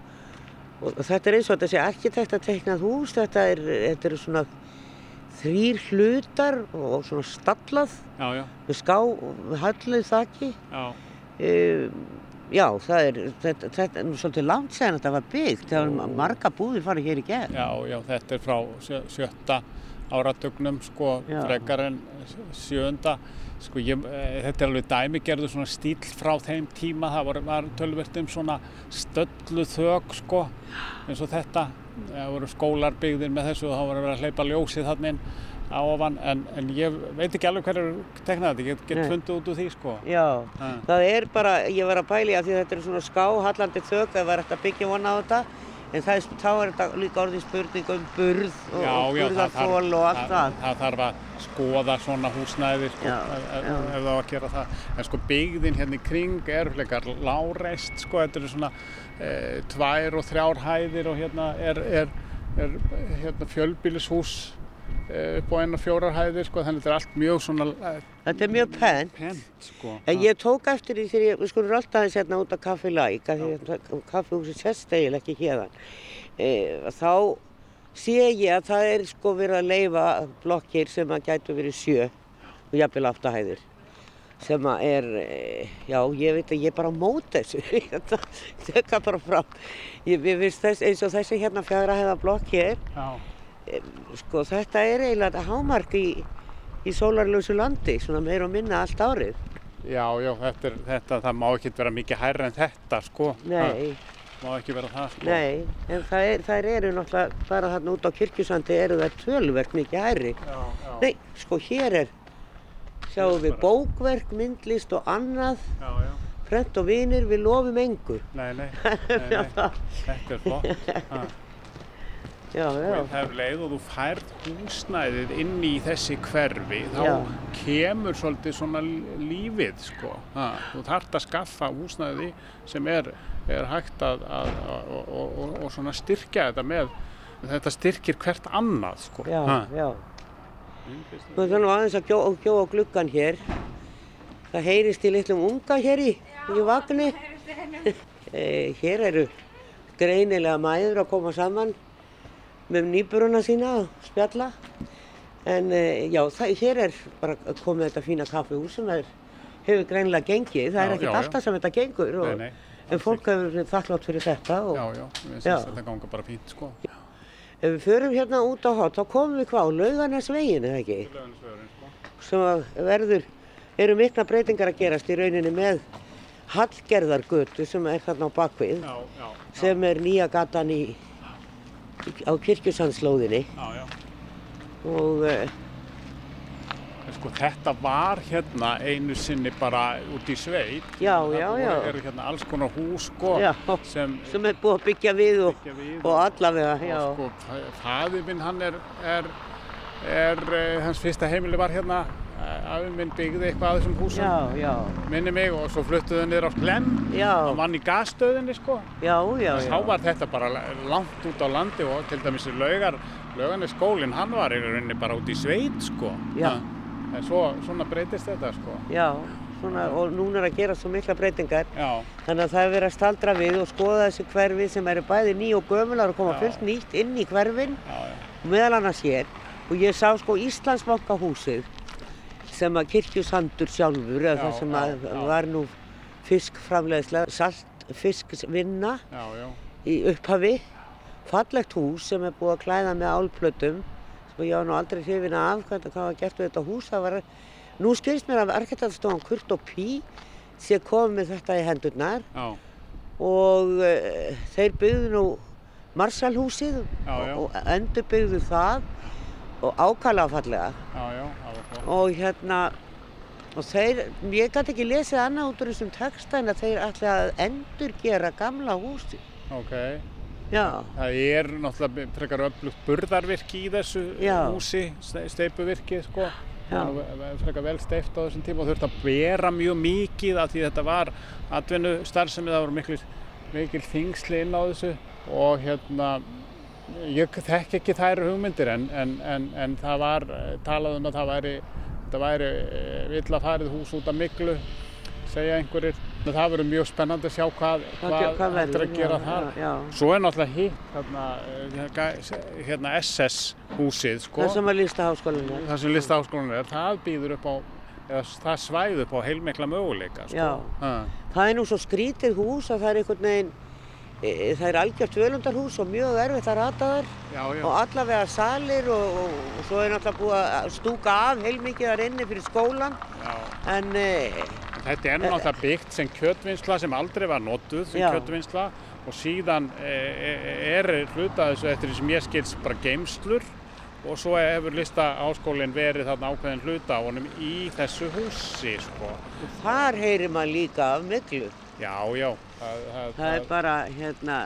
og þetta er eins og þetta sé arkitekt að teiknað hús, þetta er, þetta er svona þrýr hlutar og svona stallað já, já, með ská, með halluð þakki. já, Um, já, það er, þetta, þetta er svolítið langt segðan þetta var byggt, það var marga búðir farið hér í gegn. já, já, þetta er frá sjö- sjötta áratögnum sko, frekar en sjönda sko, ég, e, þetta er alveg dæmigerður svona stíl frá þeim tíma. Það var, var tölvert um svona stöllu þök sko, eins og þetta. Það voru skólar byggðir með þessu og þá var að vera að hleypa ljósið þannig inn á ofan. En, en ég veit ekki alveg hverju teknaði þetta, ég get, get fundið út úr því sko. Já, Ha. það er bara, ég var að pæli að því að þetta er svona ská, hallandi þök, það var eftir að byggja vona á þetta, en það er, þá er þetta líka orðið spurning um burð og, og burðarþól og allt það. það þarf að skoða svona húsnæði sko, ef, það á að gera það. En sko byggðin hérna í kring er fleikar láreist, sko, þetta eru svona e, tvær og þrjár hæðir og hérna er, er, er hérna fjölbýlishús e, upp á einu og fjórar hæðir, sko, þannig þetta er allt mjög svona e, Þetta er mjög penn. pent, sko. En ég tók eftir því þegar ég, við skulum alltaf aðeins hérna út af Kaffi Læk, að kaffihúsi sest eiginlega ekki hérðan. E, þá sé ég að það er sko verið að leifa blokkir sem að gætu verið sjö og jafnvel áttahæðir. Sem að er, já, ég veit að ég er bara á móti þessu, [LAUGHS] þetta þekka bara fram. Ég, veist þess, eins og þessi hérna fjagra hæða blokk hér, Já, sko þetta er eiginlega hámark í, í sólarlösu landi, svona meir og minna allt árið. já, já þetta, er, þetta, það má ekki vera mikið hærra en þetta, sko. Nei. Það má ekki vera það, sko. Nei, en það er, þær eru náttúrulega, bara þarna út á kirkjusandi eru þær tölverk mikið hærri. Já, já, Nei, sko hér er, sjáum við bókverk, myndlist og annað, já, já. frend og vinir, við lofum engu. Nei, nei, [LAUGHS] nei, nei. þetta er flott. [LAUGHS] Ha. Já, Og já, það er leið og þú færð húsnæðið inn í þessi hverfi, þá Já. kemur svolítið svona lífið, sko. Ha, þú þarft að skaffa húsnæði sem er, er hægt að, að, að og, og, og, og svona styrkja þetta með, þetta styrkir hvert annað, sko. já, Ha. já. Nú er það nú aðeins að gjóa gjó á gluggan hér. Það heyrist í litlum unga hér í, í vagni. e, [LAUGHS] hér eru greinilega mæður að koma saman með nýburuna sína og spjalla. En e, já, það, hér er bara komið þetta fína kaffihús sem er, hefur greinilega gengið. Það er Já, ekkert já, já. alltaf sem þetta gengur. Og, Nei, nei, en fólk hefur þakklátt fyrir þetta. Og, Já, já, ég Já. syns þetta ganga bara fínt, sko. Ef við förum hérna út á hot, þá komum við hvað á laugarnesvegin, eða ekki? Sem að verður, eru mikla breytingar að gerast í rauninni með Hallgerðargötu sem er þarna á bakvið, Já, já, sem er nýja gatan í, á kirkjusandslóðinni og uh, Sko, þetta var hérna einu sinni bara út í sveit. Já, Það já, já. eru hérna alls konar hús, sko, Já. sem, sem er búið að byggja við og, byggja við og allavega, já. og sko, fæði minn hann er, er, er, uh, hans fyrsta heimili var hérna, uh, afi minn byggði eitthvað að þessum húsum, Já, já, minni mig, og svo fluttuðu niður á já, hann vann í gasstöðinni, sko. já, já, Þá var þetta bara langt út á landi og til dæmis í laugar, laugarni skólinn, hann var í rauninni bara út í sveit, sko. En svo, svona breytist þetta, sko. Já, svona, og núna er að gera svo mikla breytingar. Já, Þannig að það er verið að staldra við og skoða þessi hverfi sem eru bæði ný og gömular og koma fullt nýtt inn í hverfin, já, já. meðal annars hér. Og ég sá sko Íslandsbankahúsið sem að kirkjusandur sjálfur, eða Já, það sem að já. var nú Já, já, í upphafi. Fallegt hús sem er búið að klæða með álplötum sem ég var nú aldrei hrifin af hvað var gert við þetta hús. Það var, nú skilst mér að arkitektstofan Kurt og Pí sé komið með þetta í hendurnar já, og uh, þeir byggðu nú Marsalhúsið og endur byggðu það og ákala fallega og hérna og þeir, ég gæti ekki lesið annað út úr þessum texta en að þeir ætla að endur gera gamla húsi Ok, já, það er náttúrulega frekar öflugt burðarvirki í þessu Já. húsi, ste- steypuvirki, sko. Það ve- frekar vel steift á þessum tíma og þurfti að bera mjög mikið af því þetta var atvinnu starfsemi, það voru mikil, mikil þingsli inn á þessu. Og hérna, ég þekk ekki þær hugmyndir en, en, en, en það var eh, talað um að það væri, þetta væri vill að farið hús út af miklu, segja einhverjir. En Það verður mjög spennandi að sjá hvað, hægt er verður að gera já, þar. já, já. Svo er náttúrulega hitt hérna, eh, hérna SS húsið sko, það sem að lísta háskólinni það sem listaháskólan er, það býður upp á, eða það svæð upp á heilmikla möguleika sko. Það er nú svo skrítið hús að það er einhvern veginn það er algjört völundarhús og mjög erfitt að rata þar Já, já. og allavega salir og, og, og svo er náttúrulega búið að stúka af heilmikið þar inni fyrir skólan en e, Þetta er náttúrulega byggt sem kjötvinnsla sem aldrei var notuð sem Já. kjötvinnsla og síðan e, e, er hluta þessu eftir því sem ég skils bara geimslur og svo hefur lista áskólinn verið þarna ákveðin hluta á honum í þessu húsi sko. þar heyrir maður líka af miklu. Já, já. Það, það, Það er bara hérna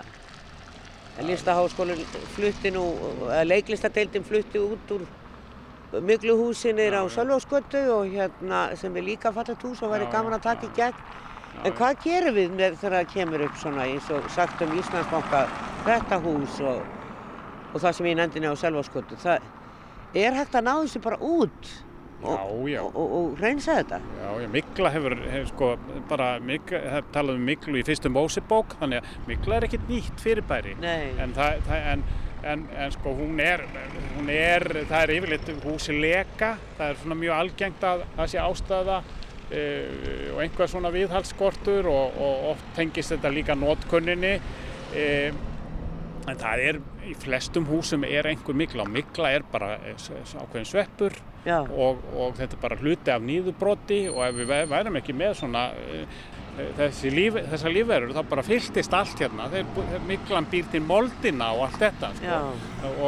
listaháskólinn flutti nú, leiklistadeildin flutti út úr Mygluhúsin er á Sölvósgötu og hérna sem er líka fallet hús og væri gaman að taka í gegn. En hvað gerum við með þegar það kemur upp svona eins og sagt um Íslandsbanka þetta hús og, og það sem ég nefndi á Sölvósgötu. Það er hægt að ná þessu bara út og, Já, já. og, og, og reynsa þetta. Já, Mikla hefur, hefur sko, bara, mikla, það talað um Miklu í fyrstu Mósebók, þannig að Mikla er ekkert nýtt fyrirbæri. En, það, það, en, en, en sko, hún er, hún er, það er yfirleitt húsi leka, það er svona mjög algengt að það sé ástæða e, og einhver svona viðhaldsskortur og, og oft tengist þetta líka notkunninni. E, en það er, í flestum húsum er einhver Mikla og Mikla er bara ákveðin sveppur og, og þetta er bara hluti af nýðubroti og ef við væ- værum ekki með svona uh, þessi líf, þessar lífverður þá bara fylltist allt hérna. Þeir, miklan býr til moldina og allt þetta sko.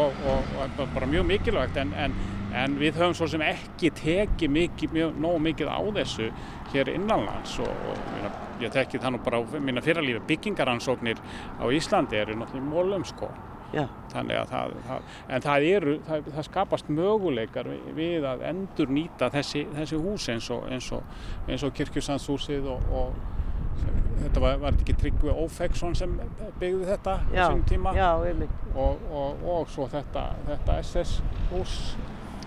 Og, og, og bara- mjög mikilvægt en, en, en við höfum svo sem ekki tekið mikið, mjög, nógu mikið á þessu hér innanlands og, og ég, tekið það nú bara á mína fyrralífi byggingaransóknir á Íslandi eru náttúrulega mólum sko já, Þannig að það, það, en það eru, það, það skapast möguleikar við, að endur nýta þessi, þessi hús eins og, eins og, og kirkjusandshúsið og, og þetta var, var ekki Tryggvi Ófeksson sem byggði þetta á sínum tíma já, og, og, og svo þetta, þetta SS hús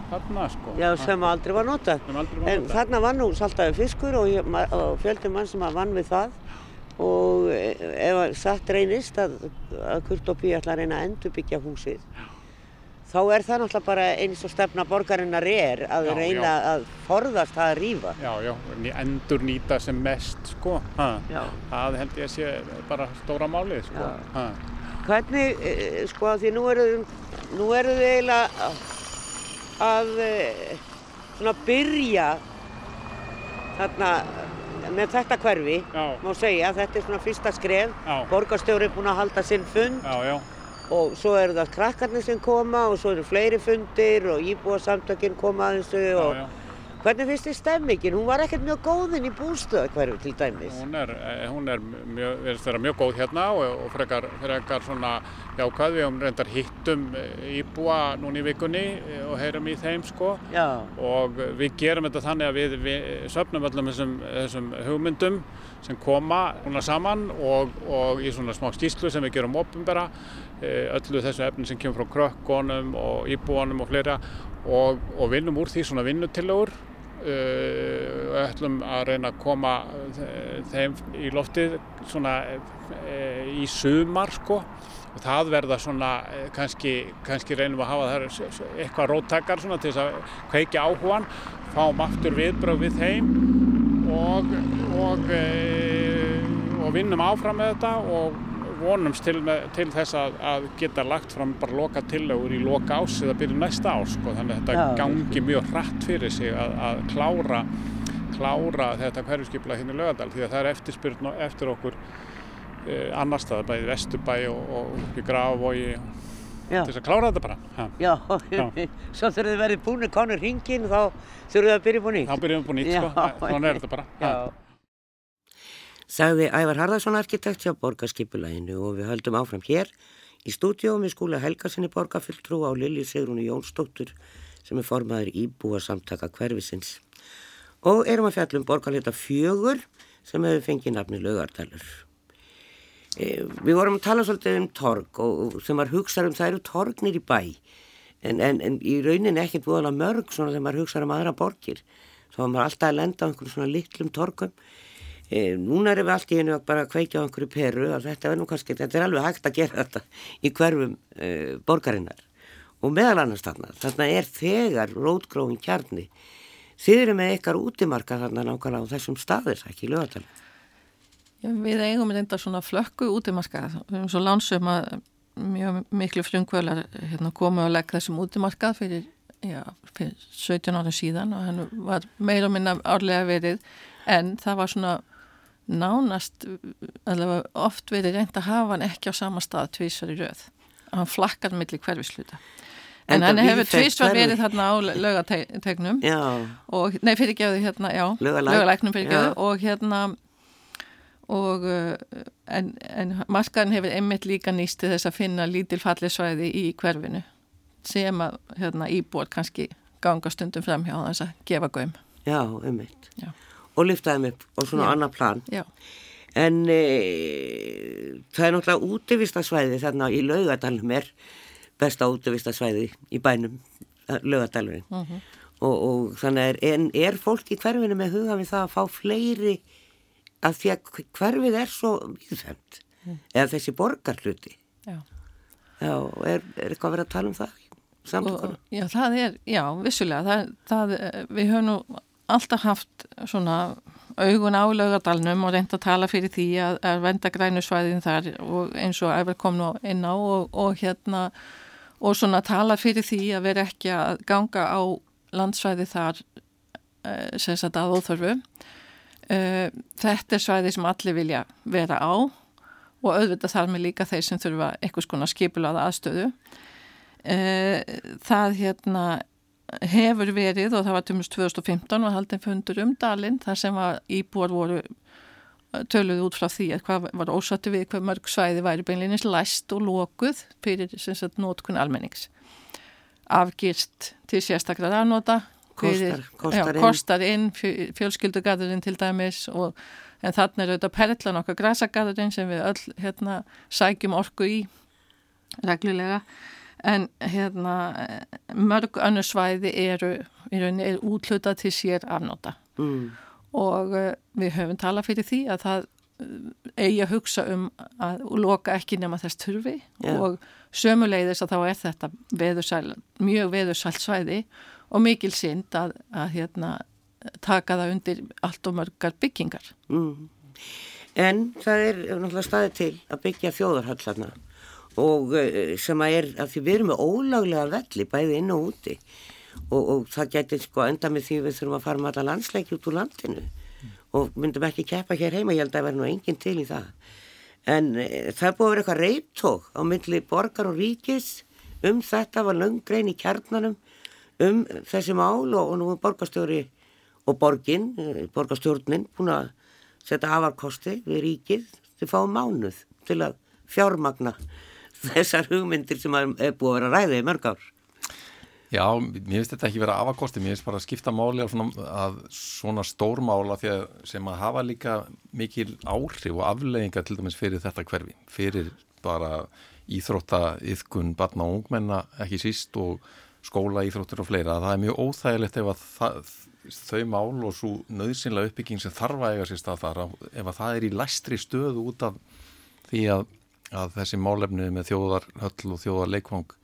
þarna sko. Já, sem aldrei var notað. Aldrei var En notað. þarna var nú saltaði fiskur og, fjöldi mann sem vann við það og e- ef að satt reynist að, að Kurt og Pí ætla að reyna að endurbyggja húsið þá er það náttúrulega bara eins og stefna borgarinnar er að Já, reyna að forðast það að rýfa. Já, já, endur nýta sem mest sko. Ha. Já. Það held ég að sé bara stóra málið sko. Já. Hvernig, e, sko, því nú eru, þið eiginlega að e, svona byrja þarna með þetta hverfi, Já. má segja, þetta er svona fyrsta skref, Já. borgarstjóri er búinn að halda sinn fund Já, og svo eru það krakkarnir sem koma og svo eru fleiri fundir og íbúasamtökin koma að þessu og. Hvernig finnst þið stemmingin? Hún var ekkert mjög góðinn í bústöðu hverju til dæmis. Hún er, eh, hún er mjög, verðist vera mjög góð hérna og, og frekar, frekar svona jákvæð. Við höfum reyndar hittum eh, íbúa núna í vikunni eh, og heyrum í þeim sko. Já, Og við gerum þetta þannig að við, við söfnum öllum þessum, þessum hugmyndum sem koma núna saman og, og í svona smá skýslu sem við gerum opinbera eh, öllu þessu efni sem kemur frá krökkunum og íbúanum og fleira og, og vinnum úr því svona vinnutillögur uh, ætlum að reyna að koma eh, þeim í loftið svona uh, í sumar sko. Og það verða svona eh, kannski, kannski reynum að hafa s- eitthvað róttakar svona til þess að kveikja áhugan fáum aftur viðbröð við þeim og, og, og vinnum áfram með þetta og vonumst til, til þess að, að geta lagt fram bara loka tillögur í loka ás eða byrju næsta ás sko. þannig að þetta Já. gangi mjög hratt fyrir sig að, að klára, klára þetta hverjuskipla hérna í Laugadal því að það er eftirspyrn eftir okkur e, annar stað, bæði Vesturbæ og, og já. til þess að klára þetta bara ha. Já, Já. [LAUGHS] svo þegar þið verið búinir konur hringin þá þurfum við að byrja búin þá byrjum við búin nýtt sko. Þannig er þetta bara ha. Já, sagði Ævar Harðarsson arkitekt hjá borgarskipulæginu og við höldum áfram hér í stúdíó með skúla Helgarsinni borgarfulltrú á Lilju Sigrúnu Jónsdóttur sem er formaður íbúa samtaka hverfisins. Og erum að fjalla um borgarleita fjögur sem hefur fengið nafni Laugardalur. E, við vorum að tala svolítið um torg og, sem maður hugsaður um það eru torgnir í bæ en, en, en í rauninni ekkert voðalega mörg svona þegar maður hugsaður um aðra borgir. Þá maður alltaf að lenda á einhverjum svona litlum torgum e, núna erum við allt í einu að bara kveikja á einhverju peru að þetta er nú kannski, þetta er alveg hægt að gera þetta í hverfum e, borgarinnar. Og meðal annars þarna, þarna er þegar rótgróin kjarni. Þið eru með ykkar útimarka þarna nákvæmlega á þessum staðir, ekki Já, við eigum reynda svona flökku útimarkað. Við erum svo lánsum að mjög miklu frumkvölar hérna, komu að leggja þessum útimarkað fyrir, já, fyrir 17 ára síðan og hann var meira og minna árlega verið. En það var svona nánast allavega oft verið reynd að hafa hann ekki á sama stað tvísar í röð. Hann flakkar millir hverfisluta. En hann hefur tvísvar verið þarna á lögategnum og, nei fyrir gefðu hérna, lögalæknum fyrir gefðu og hérna og uh, en, en markaðin hefur einmitt líka nýsti þess að finna lítil fallisvæði í hverfinu sem að hérna, íbúar kannski ganga stundum fram hjá þess að gefa göm. Já, einmitt. Já. Og lyftaðum upp og svona Já. annar plan. Já. En e, það er náttúrulega útivistasvæði þarna í laugadalum er besta útivistasvæði í bænum, laugadalurinn. Uh mhm. -huh. og, og þannig er, en er fólk í hverfinu með huga við það að fá fleiri að því að hverfið er svo viðfemt mm. eða þessi borgarluti já, já er, er eitthvað verið að tala um það og, já, það er, já, vissulega það, það, við höfum nú alltaf haft svona augun á laugadalnum og reynd að tala fyrir því að, að venda grænusvæðin þar og eins og æfur kom nú inn á og, og hérna og svona tala fyrir því að vera ekki að ganga á landsvæði þar eh, sem sagt að óþörfu Uh, þetta er svæði sem allir vilja vera á og auðvitað þar með líka þeir sem þurfa einhvers konar skipulaða aðstöðu. Uh, það hérna hefur verið og það var tjómust 2015 og haldin fundur um dalinn þar sem íbúar voru töluð út frá því að hvað var ósattu við hvað mörg svæði væri beinleginnins læst og lókuð fyrir nótkun almennings. Afgýrst til sérstaklega rafnóta Kostar, kostar, kostar inn, inn fjölskyldugarðurinn til dæmis og, en þannig er auðvitað perlan okkar græsagarðurinn sem við öll hérna, sækjum orku í reglulega en hérna, mörg önnu svæði eru, eru útlutað til sér afnóta mm. og uh, við höfum talað fyrir því að það uh, eigi að hugsa um að loka ekki nema þess turfi yeah. og sömuleiðis að þá er þetta veðursæl, mjög veðursælt svæði og mikil synd að, að hérna, taka það undir allt og mörgar byggingar. Mm. En það er náttúrulega staðið til að byggja þjóðarhallarna og eh, sem að er að því við erum með ólaglega velli bæði inn og úti og, og það getur sko enda með því við þurfum að fara með alla landsleiki út úr landinu mm. og myndum ekki keppa hér heima, ég held að það verður nú enginn til í það. En e, það búið að vera eitthvað reyptók á myndli borgar og ríkis um þetta var löngrein í kjarnanum um þessi mál og, og nú er borgastjóri og borgin, eh, borgastjórnin búin að setja afarkosti við ríkið til að fá mánuð til að fjármagna þessar hugmyndir sem er búið að vera ræðið í mörg ár. Já, mér finnst þetta ekki verið afakosti, mér finnst bara að skipta máli á svona, að svona stórmála sem að hafa líka mikil áhrif og aflegginga til dæmis fyrir þetta hverfi, fyrir bara íþrótta, yðkun, barna og ungmenna ekki síst og skóla, íþróttur og fleira það er mjög óþægilegt ef að það, þau mál og svo nöðsynlega uppbygging sem þarf að eiga sér stað þar ef að það er í læstri stöðu út af því að, að þessi málefni með þjóðarhöll og þjóðarleikvang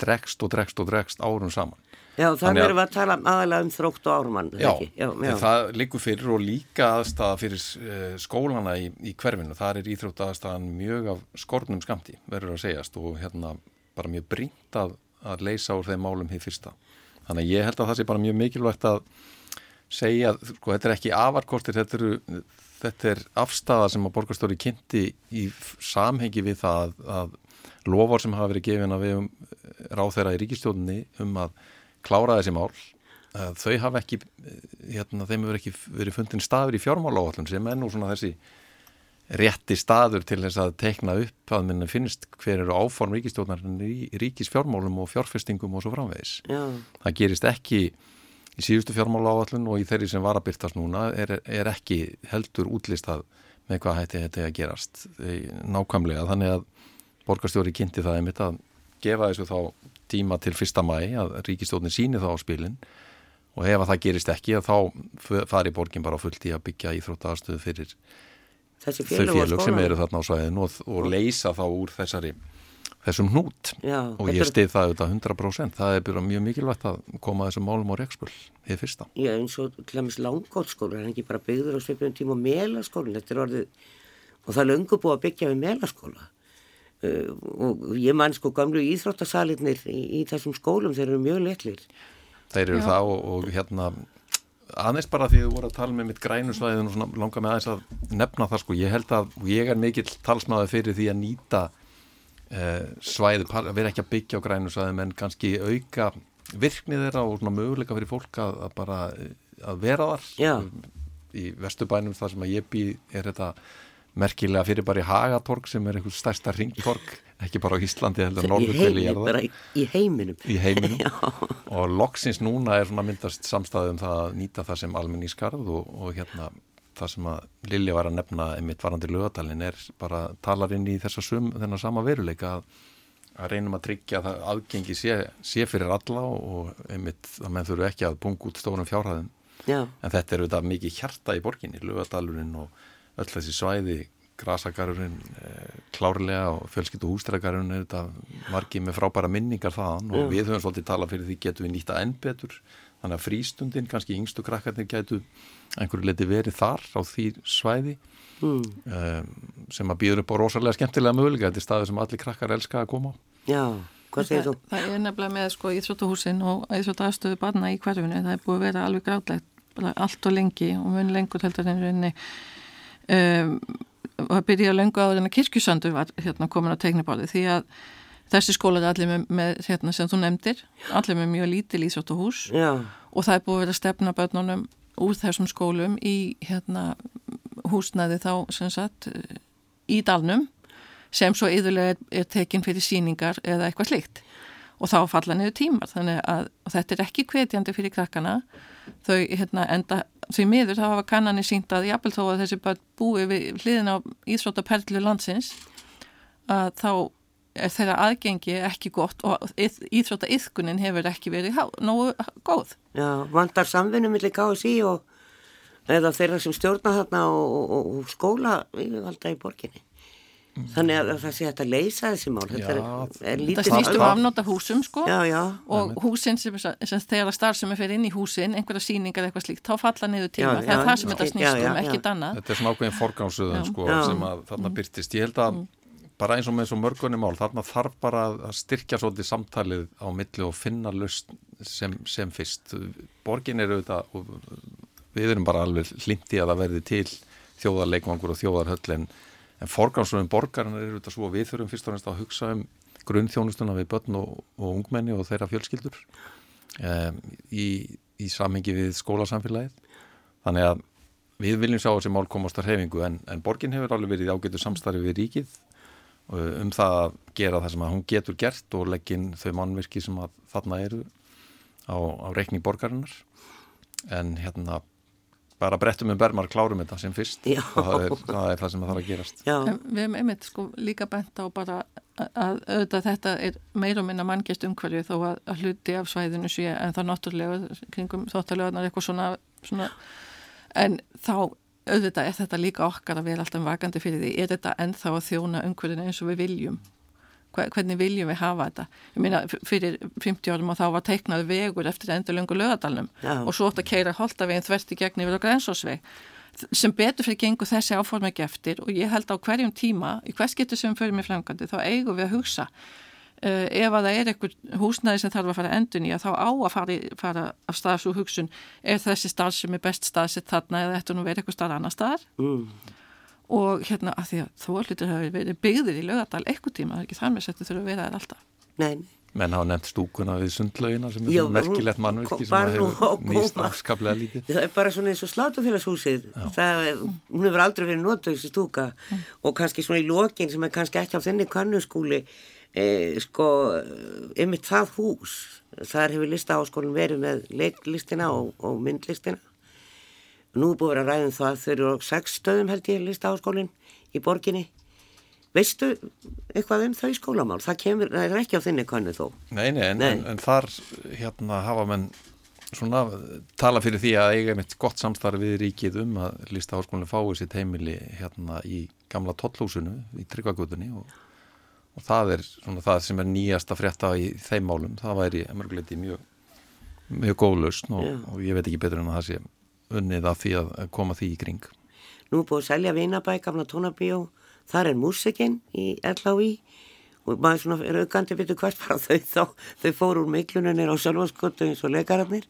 dregst og dregst og dregst árum saman Já, það verður við að tala aðalega um þrótt og árumann Já, já, já. það líkur fyrir og líka aðstæða fyrir uh, skólana í, í hverfinu, þar er íþrótt aðstæðan mjög af skornum skamti verður að segjast og hérna bara mjög brínt að að leysa úr þeim málum hér fyrsta. Þannig að ég held að það sé bara mjög mikilvægt að segja, sko þetta er ekki afarkortir, þetta, eru, þetta er afstæða sem að borgarstóri kynnti í samhengi við það að, lofar sem hafa verið gefin að við um ráð þeirra í ríkistjóninni um að klára þessi mál, þau hafa ekki, hérna, þeim hefur ekki verið fundin staður í fjármála áallum sem er nú svona þessi rétti staður til þess að tekna upp að minna finnst hver eru áform ríkistjóðnarinn í ríkisfjármálum og fjárfestingum og svo framvegis. Já. Það gerist ekki í síðustu fjármála áallun og í þeirri sem var að byrtast núna er, er ekki heldur útlistað með hvað hætti þetta að gerast nákvæmlega. Þannig að borgarstjóri kynnti það einmitt að gefa þessu þá tíma til fyrsta mæ að ríkistjóðnin síni þá á spilin og ef að það gerist ekki þá fari borgin bara fullt í að byggja íþróttaðarstöðu fyrir þau félög sem eru þarna á svæðinu og, og leysa þá úr þessari þessum hnút. Já, og ég stið það auðvitað 100% það er bara mjög mikilvægt að koma þessum málum á reikspöld í fyrsta. Já eins og til dæmis langkóttskóla það er ekki bara byggður á sveipjum tíma og melaskóla þetta er orðið og það er löngu búið að byggja við melaskóla. Uh, og ég man sko gamlu íþróttasalitnir í, í þessum skólum, þeir eru mjög litlir. Þeir eru Já. það og, og hérna aðeins bara því að þú voru að tala með mitt grænusvæðin og svona langa með aðeins að nefna það sko, ég held að, ég er mikill talsmaður fyrir því að nýta svæði, að vera ekki að byggja á grænusvæðin en kannski auka virknið þeirra og svona möguleika fyrir fólk að, að bara að vera þar Já. í vestubænum þar sem að ég bý er þetta merkilega fyrir bara í Hagatorg sem er einhvers stærsta ringtorg ekki bara á Íslandi heldur Norðurkveli bara í, í heiminum, í heiminum. [LAUGHS] og loksins núna er svona myndast samstæðum það að nýta það sem almennískarð og, og hérna það sem að Lilja var að nefna einmitt varandi lögadalinn er bara talar inn í þessa sum, þennan sama veruleika að, að reynum að tryggja að aðgengi sé, sé fyrir alla og einmitt að menn þurfu ekki að bunga út stórum fjárhæðum. Já. en þetta er auðvitað mikið hjarta í borginni lögadalurinn og öll þessi svæði grasagarurinn eh, klárlega og fjölskyttu hústrækarurinn er þetta margið með frábæra minningar þaðan og við höfum svolítið talað fyrir því getum við nýtta enn betur. Þannig að frístundin, kannski yngstu krakkarnir getu einhverju leti verið þar á því svæði mm. um, sem að býður upp á rosalega skemmtilega mögulega þetta er staði sem allir krakkar elska að koma á Já, hvað segir þú? Það er nefnilega með sko Íþróttuhúsin og Íþróttastöðu barna í hverfinu, það er búið að vera alveg gráðlegt allt og lengi og mun lengur heldur en rauninni um, og það byrjaði að löngu áður en að kirkjusandur var hérna, komin á tegnibáli því að þessi skóla er allir með, með hérna, sem þú nefndir, allir með mjög lítil ísótt og hús Já. og það er búið að vera stefna börnunum úr þessum skólum í hérna, húsnæði þá sagt í dalnum sem svo yðurlega er, er tekinn fyrir síningar eða eitthvað slikt og þá falla niður tímar þannig að þetta er ekki kvetjandi fyrir krakkana. Þau hérna, enda því miður þá hafa kannanir sínt að jábel þó að þessi bara búi við hliðin á Íþróttaperlu landsins að þá er þeirra aðgengi ekki gott og Íþróttaiðkunin hefur ekki verið há, nógu góð. Já, vandar samvinni millir KSI og eða þeirra sem stjórna þarna og, og, og skóla yfirvalda í borginni. Þannig að það sé hægt að leysa þessi mál. Þetta er, er lítið Það snýst um afnóta húsum sko. Já, já. og húsin sem, sem þegar starf sem er fyrir inn í húsin einhverja síningar eitthvað slíkt, þá falla niður tíma já, það. Er það sem þetta snýst um, ekkit annað. Þetta er svona ákveðin forgámsuðun sko sem að þarna byrtist, ég held að mm. Bara eins og með svo mörgunni mál, þarna þarf bara að styrkja svolítið samtalið á milli og finna lust sem, sem fyrst. Borgin eru auðvitað og við erum bara alveg hlindi að það verði til þjóðarleikvangur og þjóðarhöll en en forgámsröðum borgarna eru þetta svo við þurfum fyrst og næst að hugsa um grunnþjónustuna við börn og, og ungmenni og þeirra fjölskyldur um, í, í samhengi við skólasamfélagið. Þannig að við viljum sjá þessi mál komast að hefingu en, en borgin hefur alveg verið ágætu samstarfi við ríkið um það að gera það sem að hún getur gert og leggin þau mannverki sem að þarna eru á, á reikning borgarinnar. En hérna bara brettum um bermar klárum þetta sem fyrst. Já. og það er, það er það sem það þarf að gerast. Við hefum einmitt sko líka bent á bara að auðvitað þetta er meir og minna manngist umhverju þó að, að hluti af svæðinu sé en það náttúrulega kringum þóttalöðunar eitthvað svona, svona. En þá auðvitað er þetta líka okkar að vera alltaf vakandi fyrir því er þetta ennþá að þjóna umhverjunu eins og við viljum? Hvernig viljum við hafa þetta? Ég meina fyrir 50 árum og þá var teiknað vegur eftir endurlöngu lögadalunum og svo ótt að keira holtaveginn þvert í gegn yfir á grænsósveg sem betur fyrir gengur þessi áform ekki eftir og ég held á hverjum tíma í hvers getur sem fyrir mig framkvæmdi þá eigum við að hugsa ef að það er einhver húsnæði sem þarf að fara endun í að þá á að fara, fara af staðs og hugsun er þessi stað sem er best staðsett þarna eða þetta nú verið eitthvað stað annar staðar? Mm. Og hérna að því að þó hlutir hafi verið byggðir í lögadal eitthvað tíma, það er ekki þar með settu þurfa að vera þær alltaf. Nei. Menn hafa nefnt stúkuna við sundlaugina sem er Já, svona merkilegt mannverki sem hefur nýst afskaplega lítið. Það er bara svona eins og slátufélagshúsið, hún hefur aldrei verið notað eh, sko, yfir það hús, þar hefur listaháskólinn verið með leiklistina og, og myndlistina Nú búið að ræða um það þau eru á sex stöðum held ég lista áskólinn í borginni. Veistu eitthvað um þau skólamál? Það, kemur, það er ekki á þinni kannu þó. Nei, nei, en, nei. en, en þar hérna hafa menn svona tala fyrir því að eiga mitt gott samstarfi við ríkið um að lista áskólinn fái sitt heimili hérna í gamla tollhúsinu í Tryggvagutunni og, og það er svona það sem er nýjasta frétta í þeim málum. Það væri mörguleiti mjög, mjög góðlust og, og ég veit ekki betur en að það sé unnið að því að koma því í kring. Nú er búið að selja Vinabæ, gamla tónabíó, þar er músikinn í LHI og maður svona er aukandi bitur hvert bara þau þá, þau fóru úr miklununir á sjálfaskötu eins og leikararnir.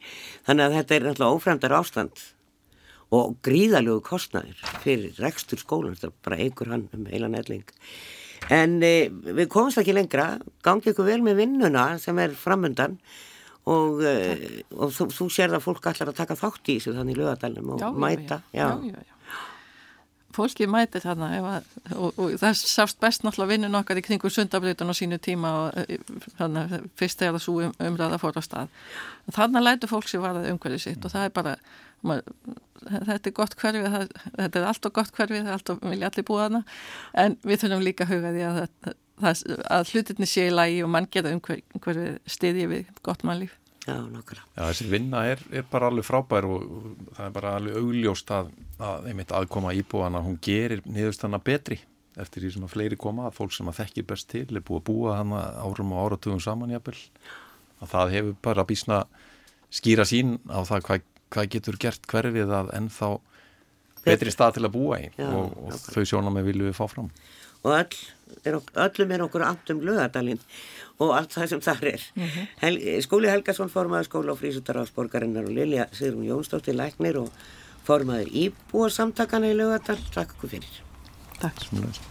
Þannig að þetta er náttúrulega ófremdar ástand og gríðalögu kostnæður fyrir rekstur skólan, þetta bara eigur hann um heilan elling. En e, við komumst ekki lengra, gangi ykkur vel með vinnuna sem er framundan. Og, e, og þú, þú sér það fólk allar að taka þátt í þessu þannig í lögadalum og já, mæta. Já, já, fólki mætir þarna að, og, og það sást best náttúrulega vinnun okkar í kringu sundabreytun á sínu tíma og eh, þannig að fyrst er það svo um, umræða fór á stað. Þannig lætu fólk sér varðað umhverfið sitt og það er bara þetta er gott hverfið, það, þetta er alltaf gott hverfið, það er alltaf vilja allir búa þarna en við þurfum líka að huga því að, að, að hlutinni sé í lægi og mann geta umhverfið stiðið við gott mannlíf. Já, nokkala. Já, þessi vinna er, er bara alveg frábær og það er bara alveg augljóst að, að einmitt aðkoma íbúana, hún gerir niðurstanna betri eftir því sem að fleiri koma, að fólk sem að þekkir best til er búið að búa hana árum og áratugum saman jafnvel, að það hefur bara bísna skýra sín á það hvað, hvað getur gert hverfið að ennþá betri stað til að búa í Já, og, og þau sjónum við viljum við fá fram og öll, er, öllum er okkur amt um lögadalinn og allt það sem þar er. Mm -hmm. Hel, skóli Helgason formaður skóla og frísutarásborgarinnar og Lilja Sigrun Jónsdóttir Læknir og formaður íbúa samtakana í lögadal. Takk okkur fyrir. Takk.